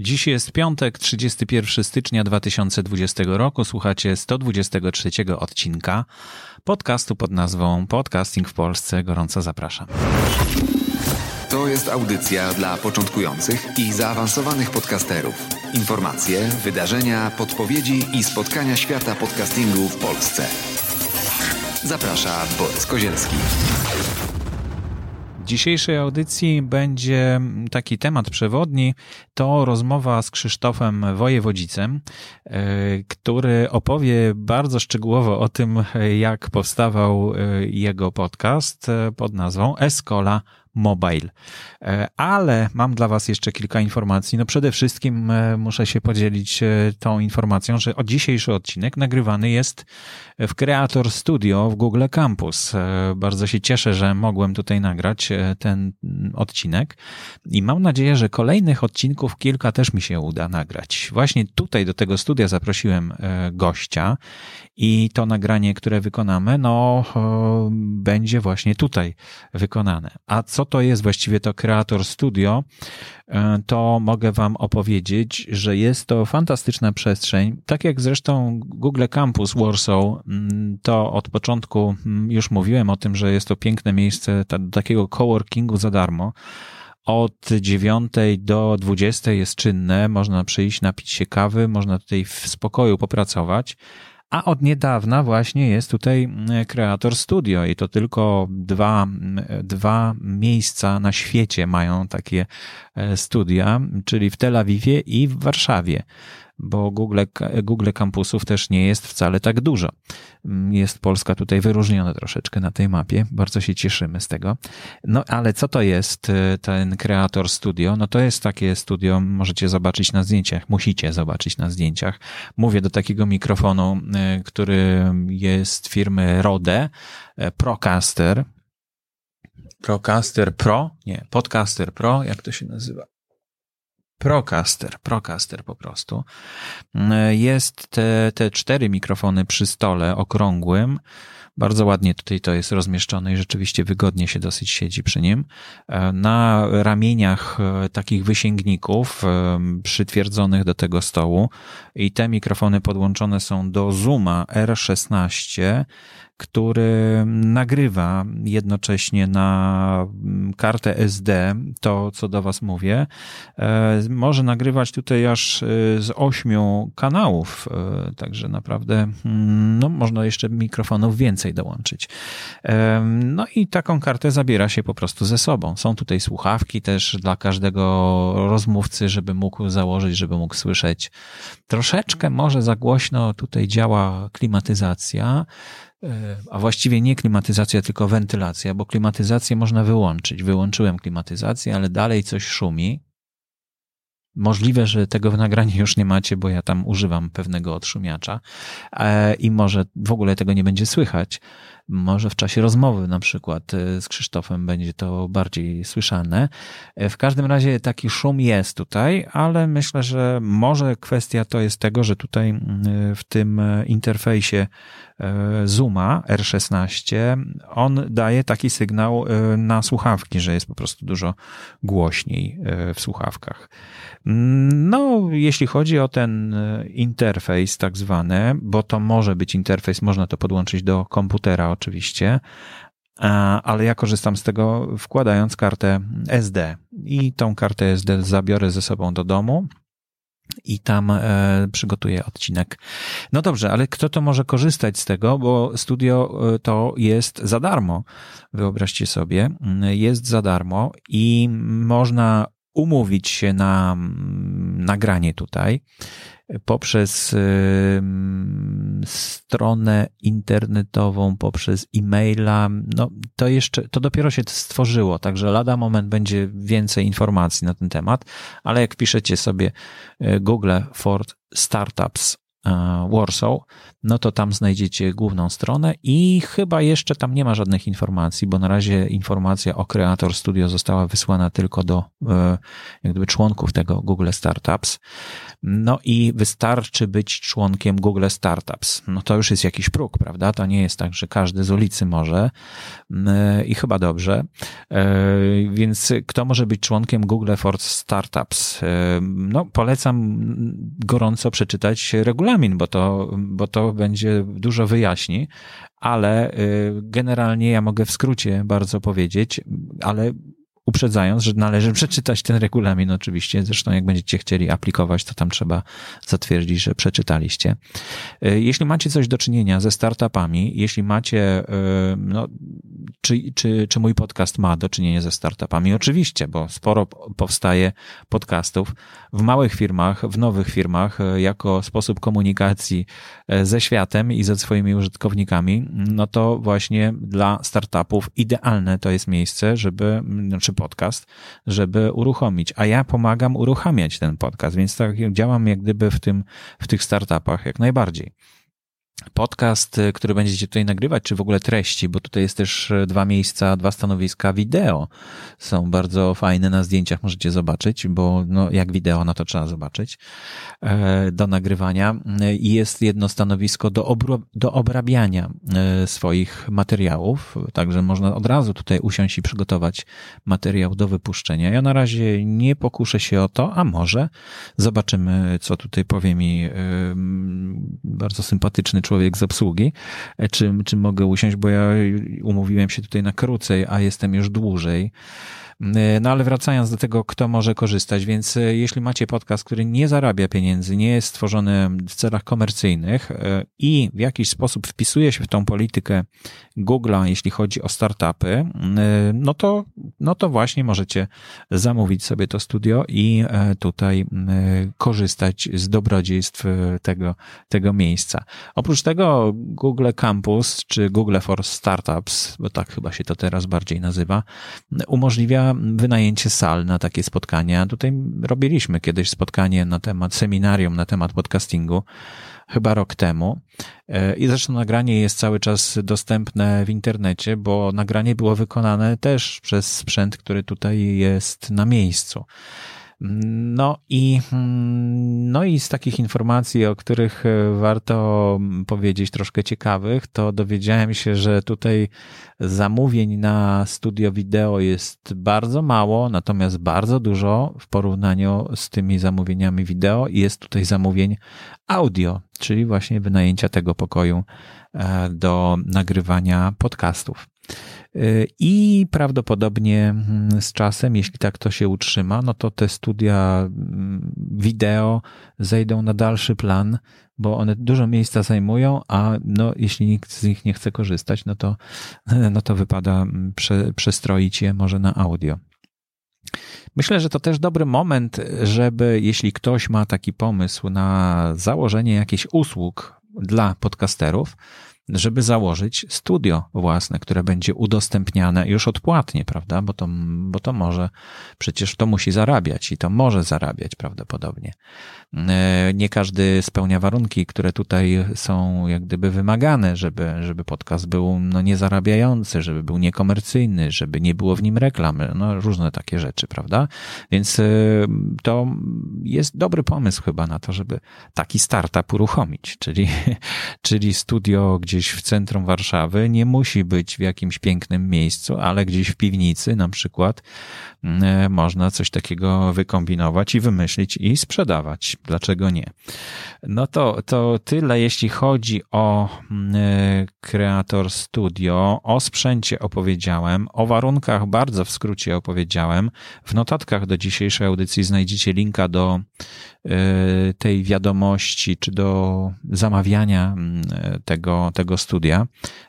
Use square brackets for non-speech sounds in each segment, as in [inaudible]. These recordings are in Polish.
Dziś jest piątek, 31 stycznia 2020 roku. Słuchacie 123 odcinka podcastu pod nazwą Podcasting w Polsce. Gorąco zapraszam. To jest audycja dla początkujących i zaawansowanych podcasterów. Informacje, wydarzenia, podpowiedzi i spotkania świata podcastingu w Polsce. Zaprasza Borys Kozielski dzisiejszej audycji będzie taki temat przewodni. To rozmowa z Krzysztofem Wojewodzicem, e, który opowie bardzo szczegółowo o tym, jak powstawał e, jego podcast e, pod nazwą Escola Mobile. E, ale mam dla Was jeszcze kilka informacji. No przede wszystkim e, muszę się podzielić e, tą informacją, że dzisiejszy odcinek nagrywany jest w Creator Studio w Google Campus. Bardzo się cieszę, że mogłem tutaj nagrać ten odcinek i mam nadzieję, że kolejnych odcinków kilka też mi się uda nagrać. Właśnie tutaj do tego studia zaprosiłem gościa i to nagranie, które wykonamy, no będzie właśnie tutaj wykonane. A co to jest właściwie to Creator Studio, e, to mogę Wam opowiedzieć, że jest to fantastyczna przestrzeń. Tak jak zresztą Google Campus Warsaw, mm, to od początku mm, już mówiłem o tym, że jest to piękne miejsce takiego coworkingu za darmo od 9 do 20 jest czynne, można przyjść, napić się kawy, można tutaj w spokoju popracować. A od niedawna właśnie jest tutaj Creator Studio i to tylko dwa, dwa miejsca na świecie mają takie e, studia, czyli w Tel Awiwie i w Warszawie bo Google, Google Campusów też nie jest wcale tak dużo. Jest Polska tutaj wyróżniona troszeczkę na tej mapie, bardzo się cieszymy z tego. No ale co to jest e, ten Creator Studio? No to jest takie studio, możecie zobaczyć na zdjęciach, musicie zobaczyć na zdjęciach. Mówię do takiego mikrofonu, e, który jest firmy Rode, e, Procaster, Procaster Pro, nie, Podcaster Pro, jak to się nazywa? Procaster, Procaster po prostu. Jest te, te cztery mikrofony przy stole okrągłym. Bardzo ładnie tutaj to jest rozmieszczone i rzeczywiście wygodnie się dosyć siedzi przy nim. Na ramieniach e, takich wysięgników e, przytwierdzonych do tego stołu i te mikrofony podłączone są do Zooma R16 który nagrywa jednocześnie na mm, kartę SD to, co do Was mówię. E, może nagrywać tutaj aż e, z ośmiu kanałów, e, także naprawdę mm, no, można jeszcze mikrofonów więcej dołączyć. No i taką kartę zabiera się po prostu ze sobą. Są tutaj słuchawki też dla każdego rozmówcy, żeby mógł założyć, żeby mógł słyszeć. Troszeczkę może za głośno tutaj działa klimatyzacja, a właściwie nie klimatyzacja, tylko wentylacja, bo klimatyzację można wyłączyć. Wyłączyłem klimatyzację, ale dalej coś szumi. Możliwe, że tego w nagraniu już nie macie, bo ja tam używam pewnego odszumiacza e, i może w ogóle tego nie będzie słychać. Może w czasie rozmowy na przykład e, z Krzysztofem będzie to bardziej słyszalne. W każdym razie taki szum jest tutaj, ale myślę, że może kwestia to jest tego, że tutaj w tym interfejsie E, Zooma R16, on daje taki sygnał e, na słuchawki, że jest po prostu dużo głośniej e, w słuchawkach. No, jeśli chodzi o ten interfejs tak zwany, bo to może być interfejs, można to podłączyć do komputera oczywiście, ale ja korzystam z tego wkładając kartę SD i tą kartę SD zabiorę ze sobą do domu i tam e, przygotuję odcinek. No dobrze, ale kto to może korzystać z tego, bo studio e, to jest za darmo. Wyobraźcie sobie, jest za darmo i można umówić się na nagranie tutaj poprzez stronę internetową, poprzez e-maila. No, to jeszcze, to dopiero się stworzyło, także lada moment będzie więcej informacji na ten temat, ale jak piszecie sobie e, Google for Startups Warsaw, no to tam znajdziecie główną stronę i chyba jeszcze tam nie ma żadnych informacji, bo na razie informacja o Creator Studio została wysłana tylko do jak gdyby członków tego Google Startups. No i wystarczy być członkiem Google Startups. No to już jest jakiś próg, prawda? To nie jest tak, że każdy z ulicy może i chyba dobrze. Więc kto może być członkiem Google for Startups? No polecam gorąco przeczytać regulamin, bo to, bo to będzie dużo wyjaśni, ale generalnie ja mogę w skrócie bardzo powiedzieć, ale uprzedzając, że należy przeczytać ten regulamin oczywiście. Zresztą jak będziecie chcieli aplikować, to tam trzeba zatwierdzić, że przeczytaliście. E, jeśli macie coś do czynienia ze startupami, jeśli macie, e, no, czy, czy, czy mój podcast ma do czynienia ze startupami? Oczywiście, bo sporo powstaje podcastów w małych firmach, w nowych firmach, e, jako sposób komunikacji ze światem i ze swoimi użytkownikami, no to właśnie dla startupów idealne to jest miejsce, żeby, znaczy podcast, żeby uruchomić, a ja pomagam uruchamiać ten podcast, więc tak działam jak gdyby w tym, w tych startupach jak najbardziej podcast, y, który będziecie tutaj nagrywać, czy w ogóle treści, bo tutaj jest też y, dwa miejsca, dwa stanowiska wideo. Są bardzo fajne na zdjęciach, możecie zobaczyć, bo no, jak wideo, no to trzeba zobaczyć, e, do nagrywania. Y, I jest jedno stanowisko do, obro, do obrabiania swoich materiałów, także można od razu tutaj usiąść i przygotować materiał do wypuszczenia. Ja na razie nie pokuszę się o to, a może zobaczymy, co tutaj powie mi bardzo sympatyczny człowiek z obsługi, e, czy, czy mogę usiąść, bo ja umówiłem się tutaj na krócej, a jestem już dłużej. E, no ale wracając do tego, kto może korzystać, więc e, jeśli macie podcast, który nie zarabia pieniędzy, nie jest stworzony w celach komercyjnych i w jakiś sposób wpisuje się w tą politykę Google'a, jeśli chodzi o startupy, no to, no to właśnie możecie zamówić sobie to studio i tutaj korzystać z dobrodziejstw tego, tego miejsca. Oprócz tego Google Campus czy Google for Startups, bo tak chyba się to teraz bardziej nazywa, umożliwia wynajęcie sal na takie spotkania. Tutaj robiliśmy kiedyś spotkanie na temat seminarium, na temat podcastingu chyba rok temu. E, I zresztą nagranie jest cały czas dostępne w internecie, bo nagranie było wykonane też przez sprzęt, który tutaj jest na miejscu. No i, mm, no i z takich informacji, o których e, warto powiedzieć troszkę ciekawych, to dowiedziałem się, że tutaj zamówień na studio wideo jest bardzo mało, natomiast bardzo dużo w porównaniu z tymi zamówieniami wideo jest tutaj zamówień audio, czyli właśnie wynajęcia tego pokoju e, do nagrywania podcastów. I prawdopodobnie mm, z czasem, jeśli tak to się utrzyma, no to te studia mm, wideo zejdą na dalszy plan, bo one dużo miejsca zajmują, a no, jeśli nikt z nich nie chce korzystać, no to, [laughs] no to wypada mm, prze, przestroić je może na audio. Myślę, że to też dobry moment, żeby jeśli ktoś ma taki pomysł na założenie jakichś usług dla podcasterów, żeby założyć studio własne, które będzie udostępniane już odpłatnie, prawda? Bo to, bo to może, przecież to musi zarabiać i to może zarabiać prawdopodobnie. E, nie każdy spełnia warunki, które tutaj są jak gdyby wymagane, żeby, żeby podcast był no, niezarabiający, żeby był niekomercyjny, żeby nie było w nim reklamy, no różne takie rzeczy, prawda? Więc e, to jest dobry pomysł chyba na to, żeby taki startup uruchomić, czyli, [laughs] czyli studio gdzie gdzieś w centrum Warszawy, nie musi być w jakimś pięknym miejscu, ale gdzieś w piwnicy na przykład można coś takiego wykombinować i wymyślić i sprzedawać. Dlaczego nie? No to, to tyle, jeśli chodzi o Creator mm, e, Studio. O sprzęcie opowiedziałem, o warunkach bardzo w skrócie opowiedziałem. W notatkach do dzisiejszej audycji znajdziecie linka do e, tej wiadomości, czy do zamawiania mm, tego, tego studia.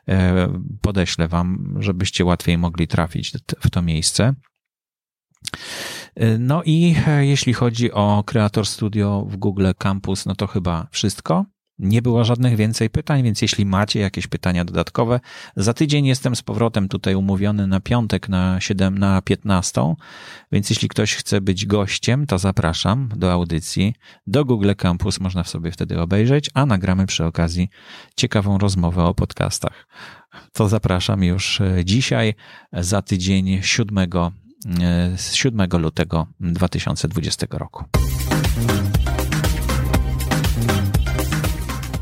E, podeślę Wam, żebyście łatwiej mogli trafić w to miejsce. E, no i e, jeśli chodzi o Creator Studio w Google Campus, no to chyba wszystko. nie było żadnych więcej pytań, więc jeśli macie jakieś pytania dodatkowe, za tydzień jestem z powrotem tutaj umówiony na piątek na 7 na 15, więc jeśli ktoś chce być gościem, to zapraszam do audycji, do Google Campus, można sobie wtedy obejrzeć, a nagramy przy okazji ciekawą rozmowę o podcastach. To zapraszam już e, dzisiaj, za tydzień 7, 7 e, lutego 2020 roku.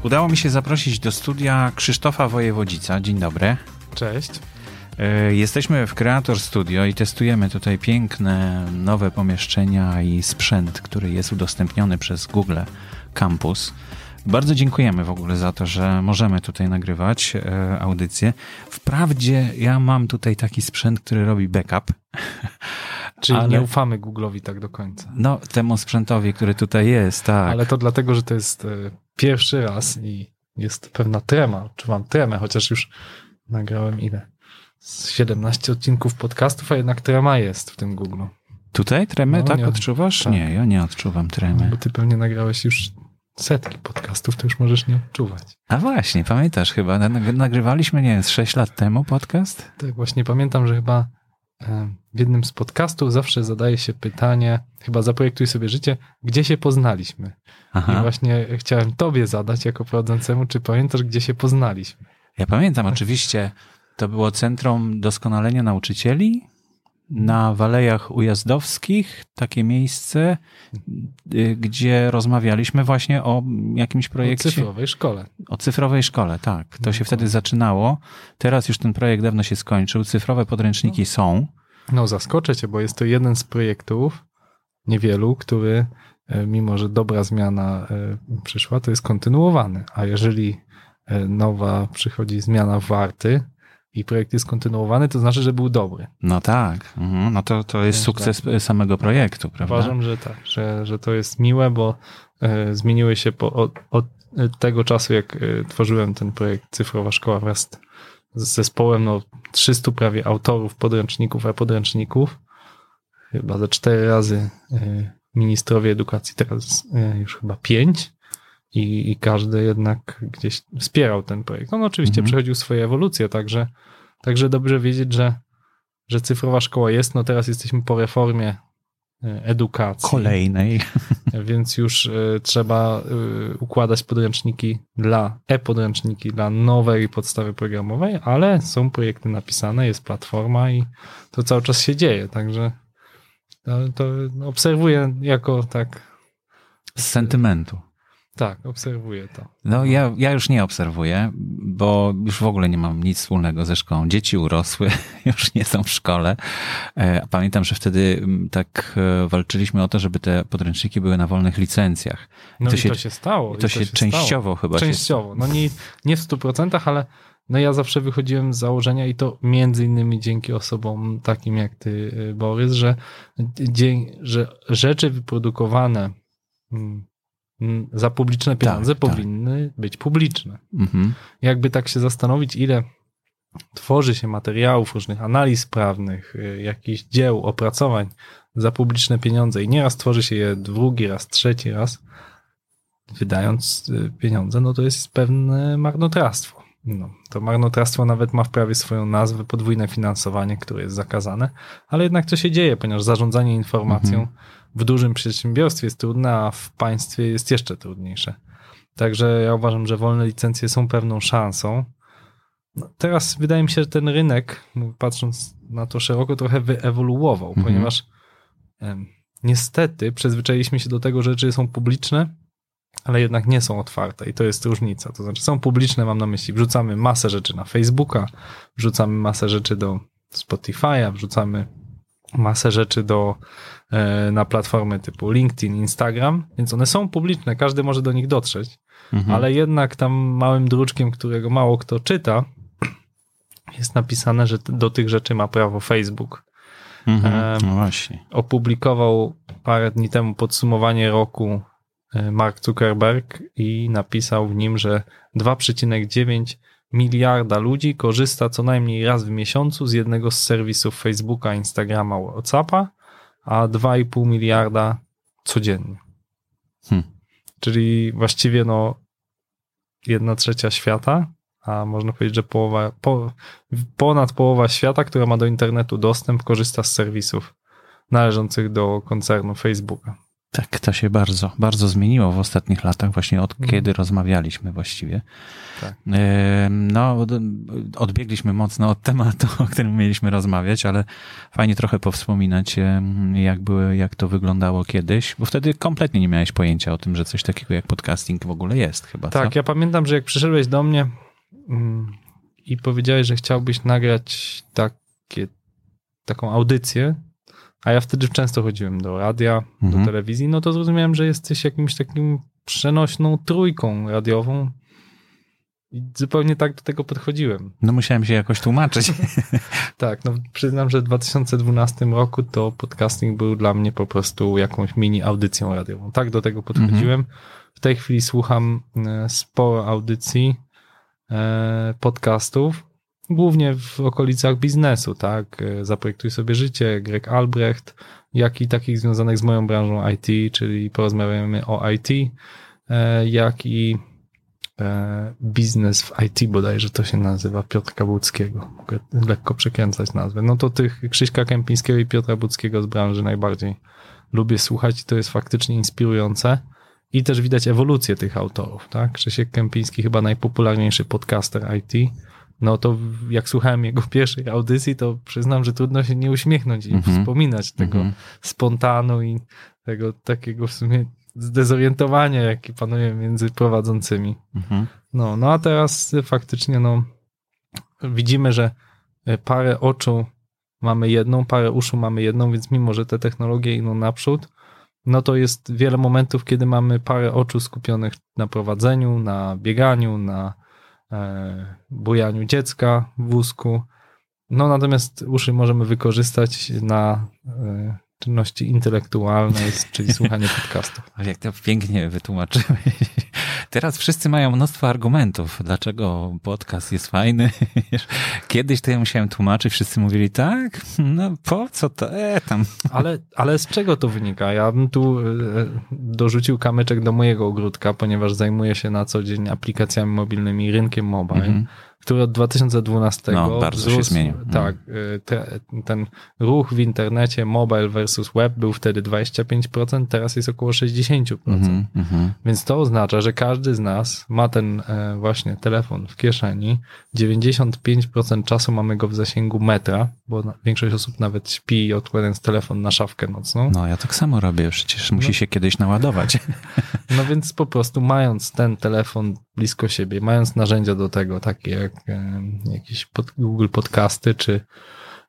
Udało mi się zaprosić do studia Krzysztofa Wojewodzica. Dzień dobry. Cześć. E, jesteśmy w Creator Studio i testujemy tutaj piękne, nowe pomieszczenia i sprzęt, który jest udostępniony przez Google Campus. Bardzo dziękujemy w ogóle za to, że możemy tutaj nagrywać e, audycję. Wprawdzie ja mam tutaj taki sprzęt, który robi backup. [laughs] Czyli ale, nie ufamy Google'owi tak do końca. No, temu sprzętowi, który tutaj jest, tak. Ale to dlatego, że to jest e, pierwszy raz i jest pewna trema. Czuwam tremę, chociaż już nagrałem ile? 17 odcinków podcastów, a jednak trema jest w tym Google. Tutaj tremę no, tak odczuwasz? Tak. Nie, ja nie odczuwam tremy. No, bo ty pewnie nagrałeś już setki podcastów, to już możesz nie odczuwać. A właśnie, pamiętasz chyba, nagrywaliśmy, nie wiem, 6 lat temu podcast? Tak, właśnie pamiętam, że chyba e, w jednym z podcastów zawsze zadaje się pytanie, chyba zaprojektuj sobie życie, gdzie się poznaliśmy. Aha. I właśnie chciałem tobie zadać jako prowadzącemu, czy pamiętasz, gdzie się poznaliśmy? Ja pamiętam, oczywiście. To było Centrum Doskonalenia Nauczycieli na Walejach Ujazdowskich, takie miejsce, y, gdzie rozmawialiśmy właśnie o jakimś projekcie. O cyfrowej szkole. O cyfrowej szkole, tak. To się wtedy zaczynało. Teraz już ten projekt dawno się skończył. Cyfrowe podręczniki no. są. No, zaskoczę cię, bo jest to jeden z projektów, niewielu, który e, mimo, że dobra zmiana e, przyszła, to jest kontynuowany. A jeżeli e, nowa przychodzi zmiana warty, i projekt jest kontynuowany, to znaczy, że był dobry. No tak, mhm. no to, to jest sukces tak. samego projektu, prawda? Uważam, że tak, że, że to jest miłe, bo e, zmieniły się po, od, od, tego czasu, jak tworzyłem ten projekt Cyfrowa Szkoła wraz z zespołem no, 300 prawie autorów podręczników, a podręczników. Chyba ze cztery razy ministrowie edukacji, teraz już chyba pięć i, i każdy jednak gdzieś wspierał ten projekt. On oczywiście mhm. przechodził swoje ewolucje, także, także dobrze wiedzieć, że, że cyfrowa szkoła jest. No teraz jesteśmy po reformie e, edukacji. Kolejnej. [laughs] Więc już y, trzeba y, układać podręczniki dla e-podręczniki dla nowej podstawy programowej, ale są projekty napisane, jest platforma i to cały czas się dzieje, także to, to obserwuję jako tak z sentymentu. Tak, obserwuję to. No ja, ja już nie obserwuję, bo już w ogóle nie mam nic wspólnego ze szkołą. Dzieci urosły, [laughs] już nie są w szkole. E, pamiętam, że wtedy mm, tak e, walczyliśmy o to, żeby te podręczniki były na wolnych licencjach. No to i się, to się stało. To, to się, się, częściowo stało. chyba Częściowo. Się... No nie, nie w stu procentach, ale no ja zawsze wychodziłem z założenia i to między innymi dzięki osobom takim jak ty, e, Borys, że, że rzeczy wyprodukowane mm, za publiczne pieniądze tak, tak. powinny tak. być publiczne. Mhm. Jakby tak się zastanowić, ile tworzy się materiałów, różnych analiz prawnych, y, jakichś dzieł, opracowań za publiczne pieniądze i nieraz tworzy się je drugi raz, trzeci raz, wydając y, pieniądze, no to jest pewne marnotrawstwo. No, to marnotrawstwo nawet ma w prawie swoją nazwę, podwójne finansowanie, które jest zakazane, ale jednak co się dzieje, ponieważ zarządzanie informacją mhm w dużym przedsiębiorstwie jest trudne, a w państwie jest jeszcze trudniejsze. Także ja uważam, że wolne licencje są pewną szansą. No, teraz wydaje mi się, że ten rynek, no, patrząc na to szeroko, trochę wyewoluował, mhm. ponieważ niestety przyzwyczailiśmy się do tego, że rzeczy są publiczne, ale jednak nie są otwarte i to jest różnica. To znaczy są publiczne, mam na myśli, wrzucamy masę rzeczy na Facebooka, wrzucamy masę rzeczy do Spotify'a, wrzucamy masę rzeczy do, na platformy typu LinkedIn, Instagram, więc one są publiczne, każdy może do nich dotrzeć, mhm. ale jednak tam małym druczkiem, którego mało kto czyta, jest napisane, że do tych rzeczy ma prawo Facebook. Mhm. No właśnie. Opublikował parę dni temu podsumowanie roku e, Mark Zuckerberg i napisał w nim, że 2,9 miliarda ludzi korzysta co najmniej raz w miesiącu z jednego z serwisów Facebooka, Instagrama, WhatsAppa, a 2,5 miliarda codziennie. Hmm. Czyli właściwie no jedna trzecia świata, a można powiedzieć, że połowa, po, ponad połowa świata, która ma do internetu dostęp, korzysta z serwisów należących do koncernu Facebooka. Tak, to się bardzo, bardzo zmieniło w ostatnich latach, właśnie od mhm. kiedy rozmawialiśmy właściwie. Tak. No, odbiegliśmy mocno od tematu, [laughs] o którym mieliśmy rozmawiać, ale fajnie trochę powspominać, jak, były, jak to wyglądało kiedyś, bo wtedy kompletnie nie miałeś pojęcia o tym, że coś takiego jak podcasting w ogóle jest chyba. Tak, co? ja pamiętam, że jak przyszedłeś do mnie mm, i powiedziałeś, że chciałbyś nagrać takie, taką audycję, a ja wtedy często chodziłem do radia, mhm. do telewizji, no to zrozumiałem, że jesteś jakimś takim przenośną trójką radiową. I zupełnie tak do tego podchodziłem. No musiałem się jakoś tłumaczyć. [laughs] tak, no przyznam, że w 2012 roku to podcasting był dla mnie po prostu jakąś mini audycją radiową. Tak do tego podchodziłem. Mhm. W tej chwili słucham e, sporo audycji, e, podcastów, głównie w okolicach biznesu, tak? E, zaprojektuj sobie życie, Greg Albrecht, jak i takich związanych z moją branżą IT, czyli porozmawiamy o IT, e, jak i e, biznes w IT bodajże to się nazywa, Piotra Budzkiego. Mogę lekko przekręcać nazwę. No to tych Krzyśka Kępińskiego i Piotra Budzkiego z branży najbardziej lubię słuchać i to jest faktycznie inspirujące. I też widać ewolucję tych autorów, tak? Krzysiek Kępiński chyba najpopularniejszy podcaster IT, no to jak słuchałem jego [laughs] pierwszej audycji, to przyznam, że trudno się nie uśmiechnąć i mm -hmm. wspominać tego mm -hmm. spontanu i tego takiego w sumie zdezorientowania, jaki panuje między prowadzącymi. Mm -hmm. No, no a teraz faktycznie no, widzimy, że parę oczu mamy jedną, parę uszu mamy jedną, więc mimo, że te technologie idą naprzód, no to jest wiele momentów, kiedy mamy parę oczu skupionych na prowadzeniu, na bieganiu, na bujaniu dziecka w wózku. No natomiast uszy możemy wykorzystać na e, czynności intelektualne, czyli słuchanie podcastów. [laughs] Jak to pięknie wytłumaczyłeś. Teraz wszyscy mają mnóstwo argumentów, dlaczego podcast jest fajny. [laughs] Kiedyś to ja musiałem tłumaczyć, wszyscy mówili tak, no po co to, e, tam. Ale, ale z czego to wynika? Ja bym tu e, dorzucił kamyczek do mojego ogródka, ponieważ zajmuję się na co dzień aplikacjami mobilnymi, rynkiem mobile. -hmm który od 2012 no, bardzo wzrósł, się zmienił. No. Tak, y, te, ten ruch w internecie mobile versus web był wtedy 25%, teraz jest około 60%. Mm -hmm. Więc to oznacza, że każdy z nas ma ten e, właśnie telefon w kieszeni, 95% czasu mamy go w zasięgu metra, bo większość osób nawet śpi odkładając telefon na szafkę nocną. No, ja tak samo robię, przecież musi no. się kiedyś naładować. No więc po prostu mając ten telefon blisko siebie, mając narzędzia do tego, takie jak jakieś pod, Google Podcasty, czy,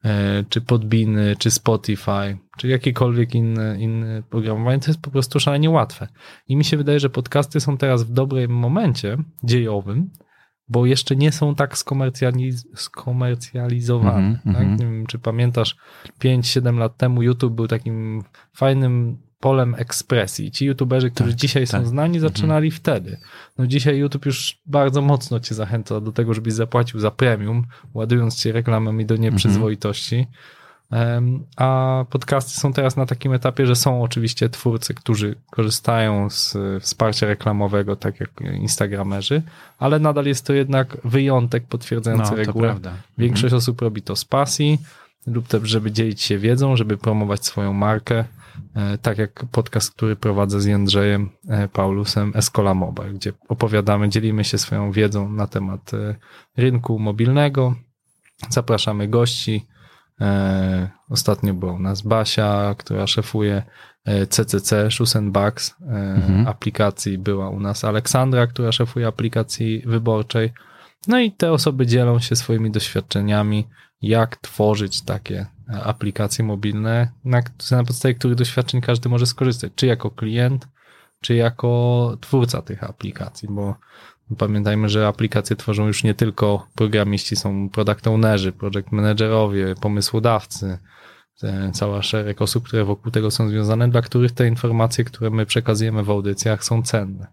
e, czy Podbiny, czy Spotify, czy jakiekolwiek inne, inne programowanie, to jest po prostu szalenie łatwe. I mi się wydaje, że podcasty są teraz w dobrym momencie dziejowym, bo jeszcze nie są tak skomercjaliz skomercjalizowane. Mm -hmm, tak? Mm -hmm. Nie wiem, czy pamiętasz, 5-7 lat temu YouTube był takim fajnym polem ekspresji. Ci youtuberzy, którzy tak, dzisiaj tak. są znani, mhm. zaczynali mhm. wtedy. No dzisiaj YouTube już bardzo mocno cię zachęca do tego, żebyś zapłacił za premium, ładując cię reklamami do nieprzyzwoitości. Um, a podcasty są teraz na takim etapie, że są oczywiście twórcy, którzy korzystają z wsparcia reklamowego, tak jak instagramerzy, ale nadal jest to jednak wyjątek potwierdzający no, regułę. Większość mhm. osób robi to z pasji lub też, żeby dzielić się wiedzą, żeby promować swoją markę E, tak jak podcast, który prowadzę z Jędrzejem e, Paulusem Escola Mobile, gdzie opowiadamy, dzielimy się swoją wiedzą na temat e, rynku mobilnego, zapraszamy gości. Ostatnio była u nas Basia, która szefuje CCC, Bugs mhm. aplikacji. Była u nas Aleksandra, która szefuje aplikacji wyborczej. No i te osoby dzielą się swoimi doświadczeniami, jak tworzyć takie aplikacje mobilne, na, na podstawie których doświadczeń każdy może skorzystać, czy jako klient, czy jako twórca tych aplikacji, bo pamiętajmy, że aplikacje tworzą już nie tylko programiści, są product ownerzy, project managerowie, pomysłodawcy, cała szereg osób, które wokół tego są związane, dla których te informacje, które my przekazujemy w audycjach są cenne.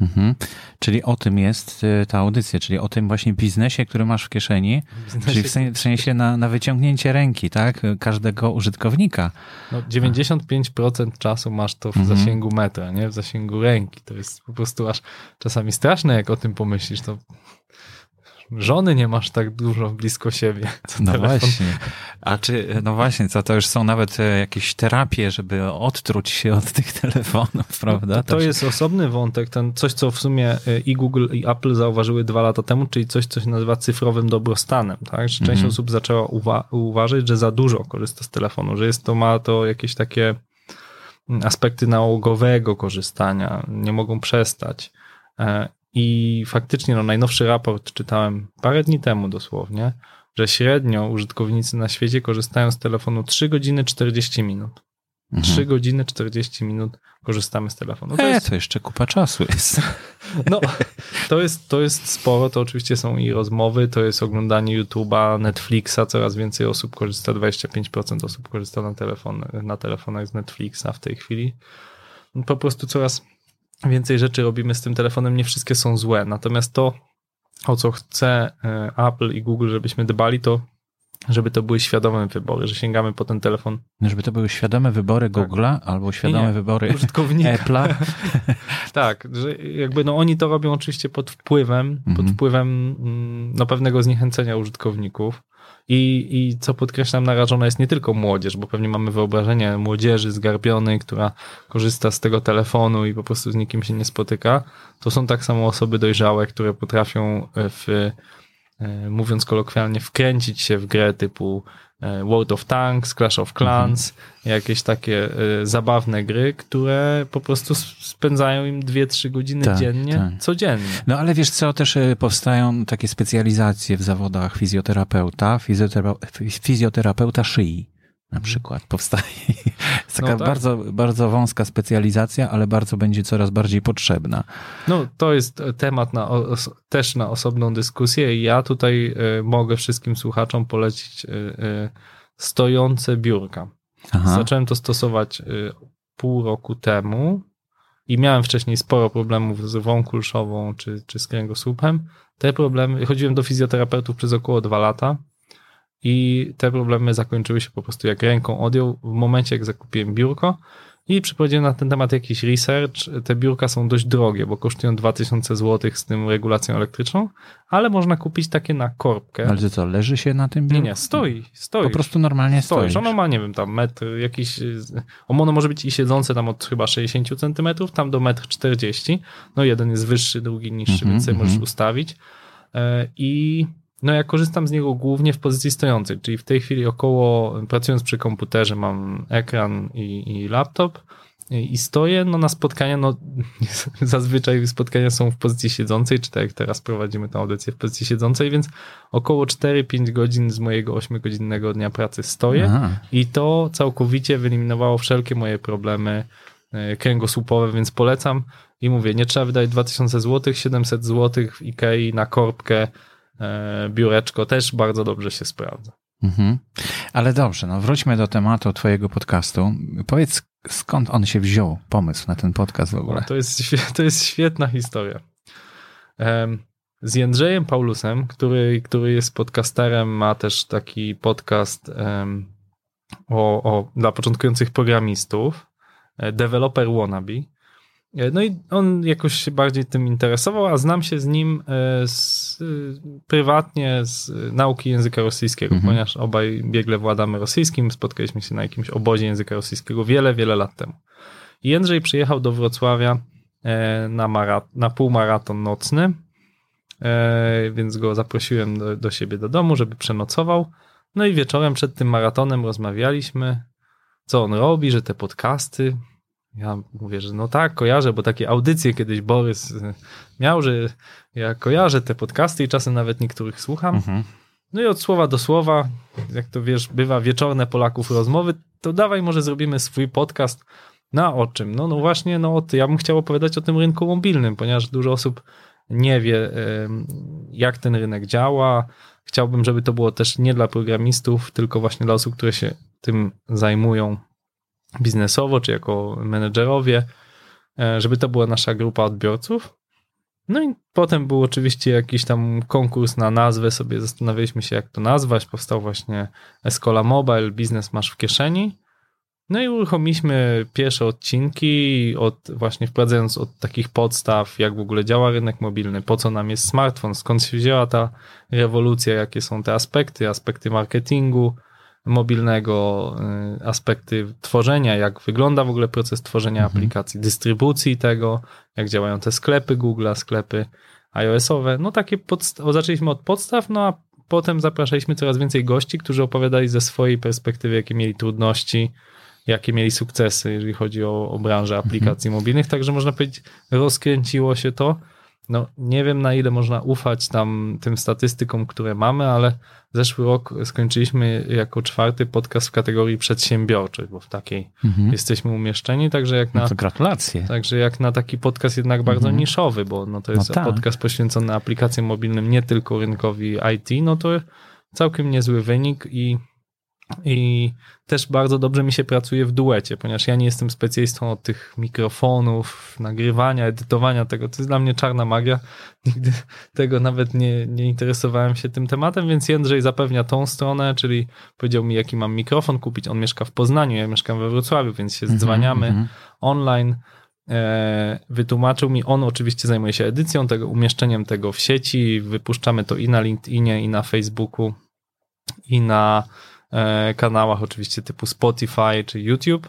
Mhm. Czyli o tym jest y, ta audycja, czyli o tym właśnie biznesie, który masz w kieszeni, Biznesie, czyli w sen- w sensie na, na wyciągnięcie ręki, tak? Każdego użytkownika. No, 95% czasu masz to w Mhm. zasięgu metra, nie? W zasięgu ręki. To jest po prostu aż czasami straszne, jak o tym pomyślisz. To żony nie masz tak dużo blisko siebie. co No telefon. właśnie. A czy, no właśnie, co to już są nawet e, jakieś terapie, żeby odtruć się od tych telefonów, prawda? To, to Też- jest osobny wątek, ten coś, co w sumie y, i Google, i Apple zauważyły dwa lata temu, czyli coś, co się nazywa cyfrowym dobrostanem. Tak? Że część Mhm. osób zaczęła uwa- uważać, że za dużo korzysta z telefonu, że jest to, ma to jakieś takie mm, aspekty nałogowego korzystania, nie mogą przestać. I faktycznie no, najnowszy raport czytałem parę dni temu dosłownie, że średnio użytkownicy na świecie korzystają z telefonu 3 godziny 40 minut. 3 godziny 40 minut korzystamy z telefonu. To Mhm. E, jest, to jeszcze kupa czasu jest. [laughs] no, to jest, to jest sporo, to oczywiście są i rozmowy, to jest oglądanie YouTube'a, Netflixa, coraz więcej osób korzysta, 25% osób korzysta na, telefon, na telefonach z Netflixa w tej chwili. Po prostu coraz więcej rzeczy robimy z tym telefonem, nie wszystkie są złe, natomiast to, o co chce e, Apple i Google, żebyśmy dbali, to żeby to były świadome wybory, że sięgamy po ten telefon Żeby to były świadome wybory Tak. Google'a albo świadome Nie, wybory. [laughs] Apple'a. [laughs] Tak, że jakby no oni to robią oczywiście pod wpływem, pod Mhm. wpływem mm, no pewnego zniechęcenia użytkowników. I, I co podkreślam, narażona jest nie tylko młodzież, bo pewnie mamy wyobrażenie młodzieży zgarbionej, która korzysta z tego telefonu i po prostu z nikim się nie spotyka. To są tak samo osoby dojrzałe, które potrafią w, e, mówiąc kolokwialnie, wkręcić się w grę typu e, World of Tanks, Clash of Clans, jakieś takie e, zabawne gry, które po prostu spędzają im 2-3 godziny Tak, dziennie, tak. codziennie. No ale wiesz co, też e, powstają takie specjalizacje w zawodach fizjoterapeuta, fizjotera fizjoterapeuta szyi na przykład powstaje. [laughs] Jest taka No tak. bardzo, bardzo wąska specjalizacja, ale bardzo będzie coraz bardziej potrzebna. No, to jest temat na, też na osobną dyskusję i ja tutaj e, mogę wszystkim słuchaczom polecić e, e, stojące biurka. Aha. Zacząłem to stosować y, pół roku temu i miałem wcześniej sporo problemów z rwą kulszową czy, czy z kręgosłupem. Te problemy, chodziłem do fizjoterapeutów przez około dwa lata i te problemy zakończyły się po prostu jak ręką odjął w momencie, jak zakupiłem biurko i przeprowadziłem na ten temat jakiś research. Te biurka są dość drogie, bo kosztują 2000 zł z tym regulacją elektryczną, ale można kupić takie na korbkę. Ale to co, leży się na tym Nie, biurku? nie, stoi, stoi. Po prostu normalnie stoi. Stoisz. Ono ma, nie wiem, tam metr jakiś, y, ono może być i siedzące tam od chyba 60 centymetrów, tam do metr 40. No jeden jest wyższy, drugi niższy, Mhm, więc sobie mhm. możesz ustawić. E, I no ja korzystam z niego głównie w pozycji stojącej, czyli w tej chwili około, pracując przy komputerze mam ekran i, i laptop i stoję, no na spotkania, no [laughs] zazwyczaj spotkania są w pozycji siedzącej, czy tak jak teraz prowadzimy tę audycję w pozycji siedzącej, więc około 4-5 godzin z mojego 8-godzinnego dnia pracy stoję Aha. i to całkowicie wyeliminowało wszelkie moje problemy e, kręgosłupowe, więc polecam i mówię, nie trzeba wydać 2000 zł, 700 zł w Ikei na korbkę, biureczko też bardzo dobrze się sprawdza. Mhm. Ale dobrze, no wróćmy do tematu twojego podcastu. Powiedz, skąd on się wziął, pomysł na ten podcast w ogóle? No, to, jest, to jest świetna historia. Z Jędrzejem Paulusem, który, który jest podcasterem, ma też taki podcast o, o, dla początkujących programistów, e, Developer Wannabe. E, No i on jakoś się bardziej tym interesował, a znam się z nim e, z, e, prywatnie z nauki języka rosyjskiego, Mhm. ponieważ obaj biegle władamy rosyjskim. Spotkaliśmy się na jakimś obozie języka rosyjskiego wiele, wiele lat temu. I Jędrzej przyjechał do Wrocławia e, na, mara- na półmaraton nocny, e, więc go zaprosiłem do, do siebie do domu, żeby przenocował. No i wieczorem przed tym maratonem rozmawialiśmy, co on robi, że te podcasty. Ja mówię, że no tak, kojarzę, bo takie audycje kiedyś Borys e, miał, że ja kojarzę te podcasty i czasem nawet niektórych słucham. Mhm. No i od słowa do słowa, jak to wiesz, bywa wieczorne Polaków rozmowy, to dawaj może zrobimy swój podcast na o czym? No, no właśnie, no. Ja bym chciał opowiadać o tym rynku mobilnym, ponieważ dużo osób nie wie, jak ten rynek działa. Chciałbym, żeby to było też nie dla programistów, tylko właśnie dla osób, które się tym zajmują biznesowo, czy jako menedżerowie, e, żeby to była nasza grupa odbiorców. No i potem był oczywiście jakiś tam konkurs na nazwę, sobie zastanawialiśmy się jak to nazwać, powstał właśnie Escola Mobile, biznes masz w kieszeni. No i uruchomiliśmy pierwsze odcinki, od, właśnie wprowadzając od takich podstaw, jak w ogóle działa rynek mobilny, po co nam jest smartfon, skąd się wzięła ta rewolucja, jakie są te aspekty, aspekty marketingu mobilnego, y, aspekty tworzenia, jak wygląda w ogóle proces tworzenia mhm. aplikacji, dystrybucji tego, jak działają te sklepy Google, sklepy iOS-owe. No takie podsta- zaczęliśmy od podstaw, no a potem zapraszaliśmy coraz więcej gości, którzy opowiadali ze swojej perspektywy, jakie mieli trudności, jakie mieli sukcesy, jeżeli chodzi o, o branżę aplikacji mhm. mobilnych. Także można powiedzieć, rozkręciło się to. No, nie wiem na ile można ufać tam tym statystykom, które mamy, ale zeszły rok skończyliśmy jako czwarty podcast w kategorii przedsiębiorczych, bo w takiej mhm. jesteśmy umieszczeni, także jak no na... to gratulacje. Także jak na taki podcast jednak bardzo mhm. niszowy, bo no to jest no tak. podcast poświęcony aplikacjom mobilnym, nie tylko rynkowi IT, no to całkiem niezły wynik i i też bardzo dobrze mi się pracuje w duecie, ponieważ ja nie jestem specjalistą od tych mikrofonów, nagrywania, edytowania tego. To jest dla mnie czarna magia. [laughs] Nigdy tego nawet nie, nie interesowałem się tym tematem, więc Jędrzej zapewnia tą stronę, czyli powiedział mi, jaki mam mikrofon kupić. On mieszka w Poznaniu, ja mieszkam we Wrocławiu, więc się mhm, zdzwaniamy mm -hmm. online. E, wytłumaczył mi, on oczywiście zajmuje się edycją tego, umieszczeniem tego w sieci. Wypuszczamy to i na LinkedInie, i na Facebooku, i na kanałach oczywiście typu Spotify czy YouTube.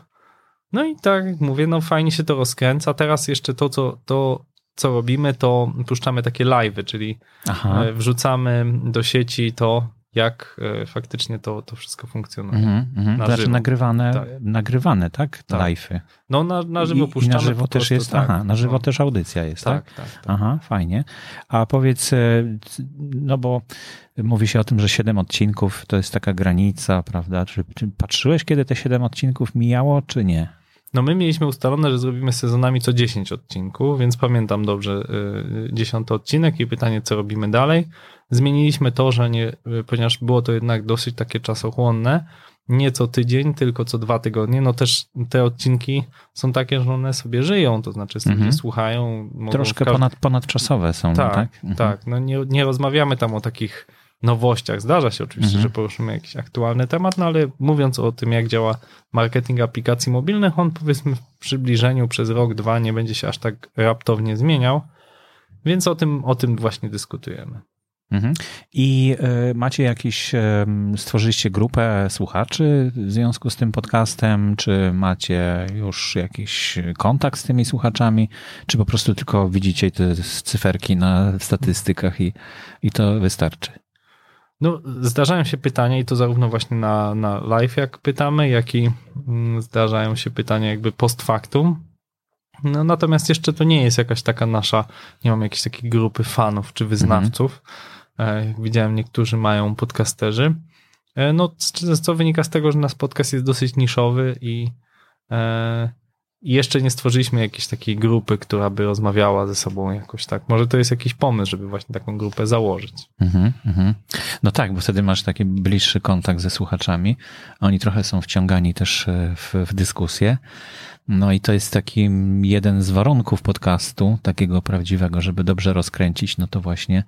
No i tak jak mówię, no fajnie się to rozkręca. Teraz jeszcze to, co, to, co robimy, to puszczamy takie live'y, czyli Aha. E, wrzucamy do sieci to, jak e, faktycznie to, to wszystko funkcjonuje. Mm -hmm, na znaczy żywo. nagrywane, tak. nagrywane, tak? tak. Live'y. No na, na żywo I, puszczamy. I na żywo też prostu, jest, tak, aha, na żywo no. też audycja jest, tak? Tak, tak, tak? Aha, fajnie. A powiedz, no bo mówi się o tym, że 7 odcinków to jest taka granica, prawda? Czy, czy patrzyłeś, kiedy te 7 odcinków mijało, czy nie? No my mieliśmy ustalone, że zrobimy sezonami co 10 odcinków, więc pamiętam dobrze y, 10 odcinek i pytanie, co robimy dalej. Zmieniliśmy to, że nie, y, ponieważ było to jednak dosyć takie czasochłonne, nie co tydzień, tylko co dwa tygodnie. No też te odcinki są takie, że one sobie żyją, to znaczy sobie mhm. słuchają. Troszkę każdy... ponad, ponadczasowe są, tak? Tak, mhm. tak. No nie, nie rozmawiamy tam o takich nowościach. Zdarza się oczywiście, mhm. że poruszymy jakiś aktualny temat, no ale mówiąc o tym, jak działa marketing aplikacji mobilnych, on powiedzmy w przybliżeniu przez rok, dwa nie będzie się aż tak raptownie zmieniał, więc o tym, o tym właśnie dyskutujemy. Mhm. I y, macie jakiś, y, stworzyliście grupę słuchaczy w związku z tym podcastem, czy macie już jakiś kontakt z tymi słuchaczami, czy po prostu tylko widzicie te cyferki na statystykach i, i to wystarczy? No, zdarzają się pytania i to zarówno właśnie na, na live jak pytamy, jak i mm, zdarzają się pytania jakby post factum. No, natomiast jeszcze to nie jest jakaś taka nasza, nie mam jakiejś takiej grupy fanów czy wyznawców. Mhm. Jak widziałem, niektórzy mają podcasterzy. E, no, co wynika z tego, że nasz podcast jest dosyć niszowy i e, i jeszcze nie stworzyliśmy jakiejś takiej grupy, która by rozmawiała ze sobą jakoś tak. Może to jest jakiś pomysł, żeby właśnie taką grupę założyć. Mm -hmm. No tak, bo wtedy masz taki bliższy kontakt ze słuchaczami. Oni trochę są wciągani też e, w, w dyskusję. No i to jest taki jeden z warunków podcastu, takiego prawdziwego, żeby dobrze rozkręcić, no to właśnie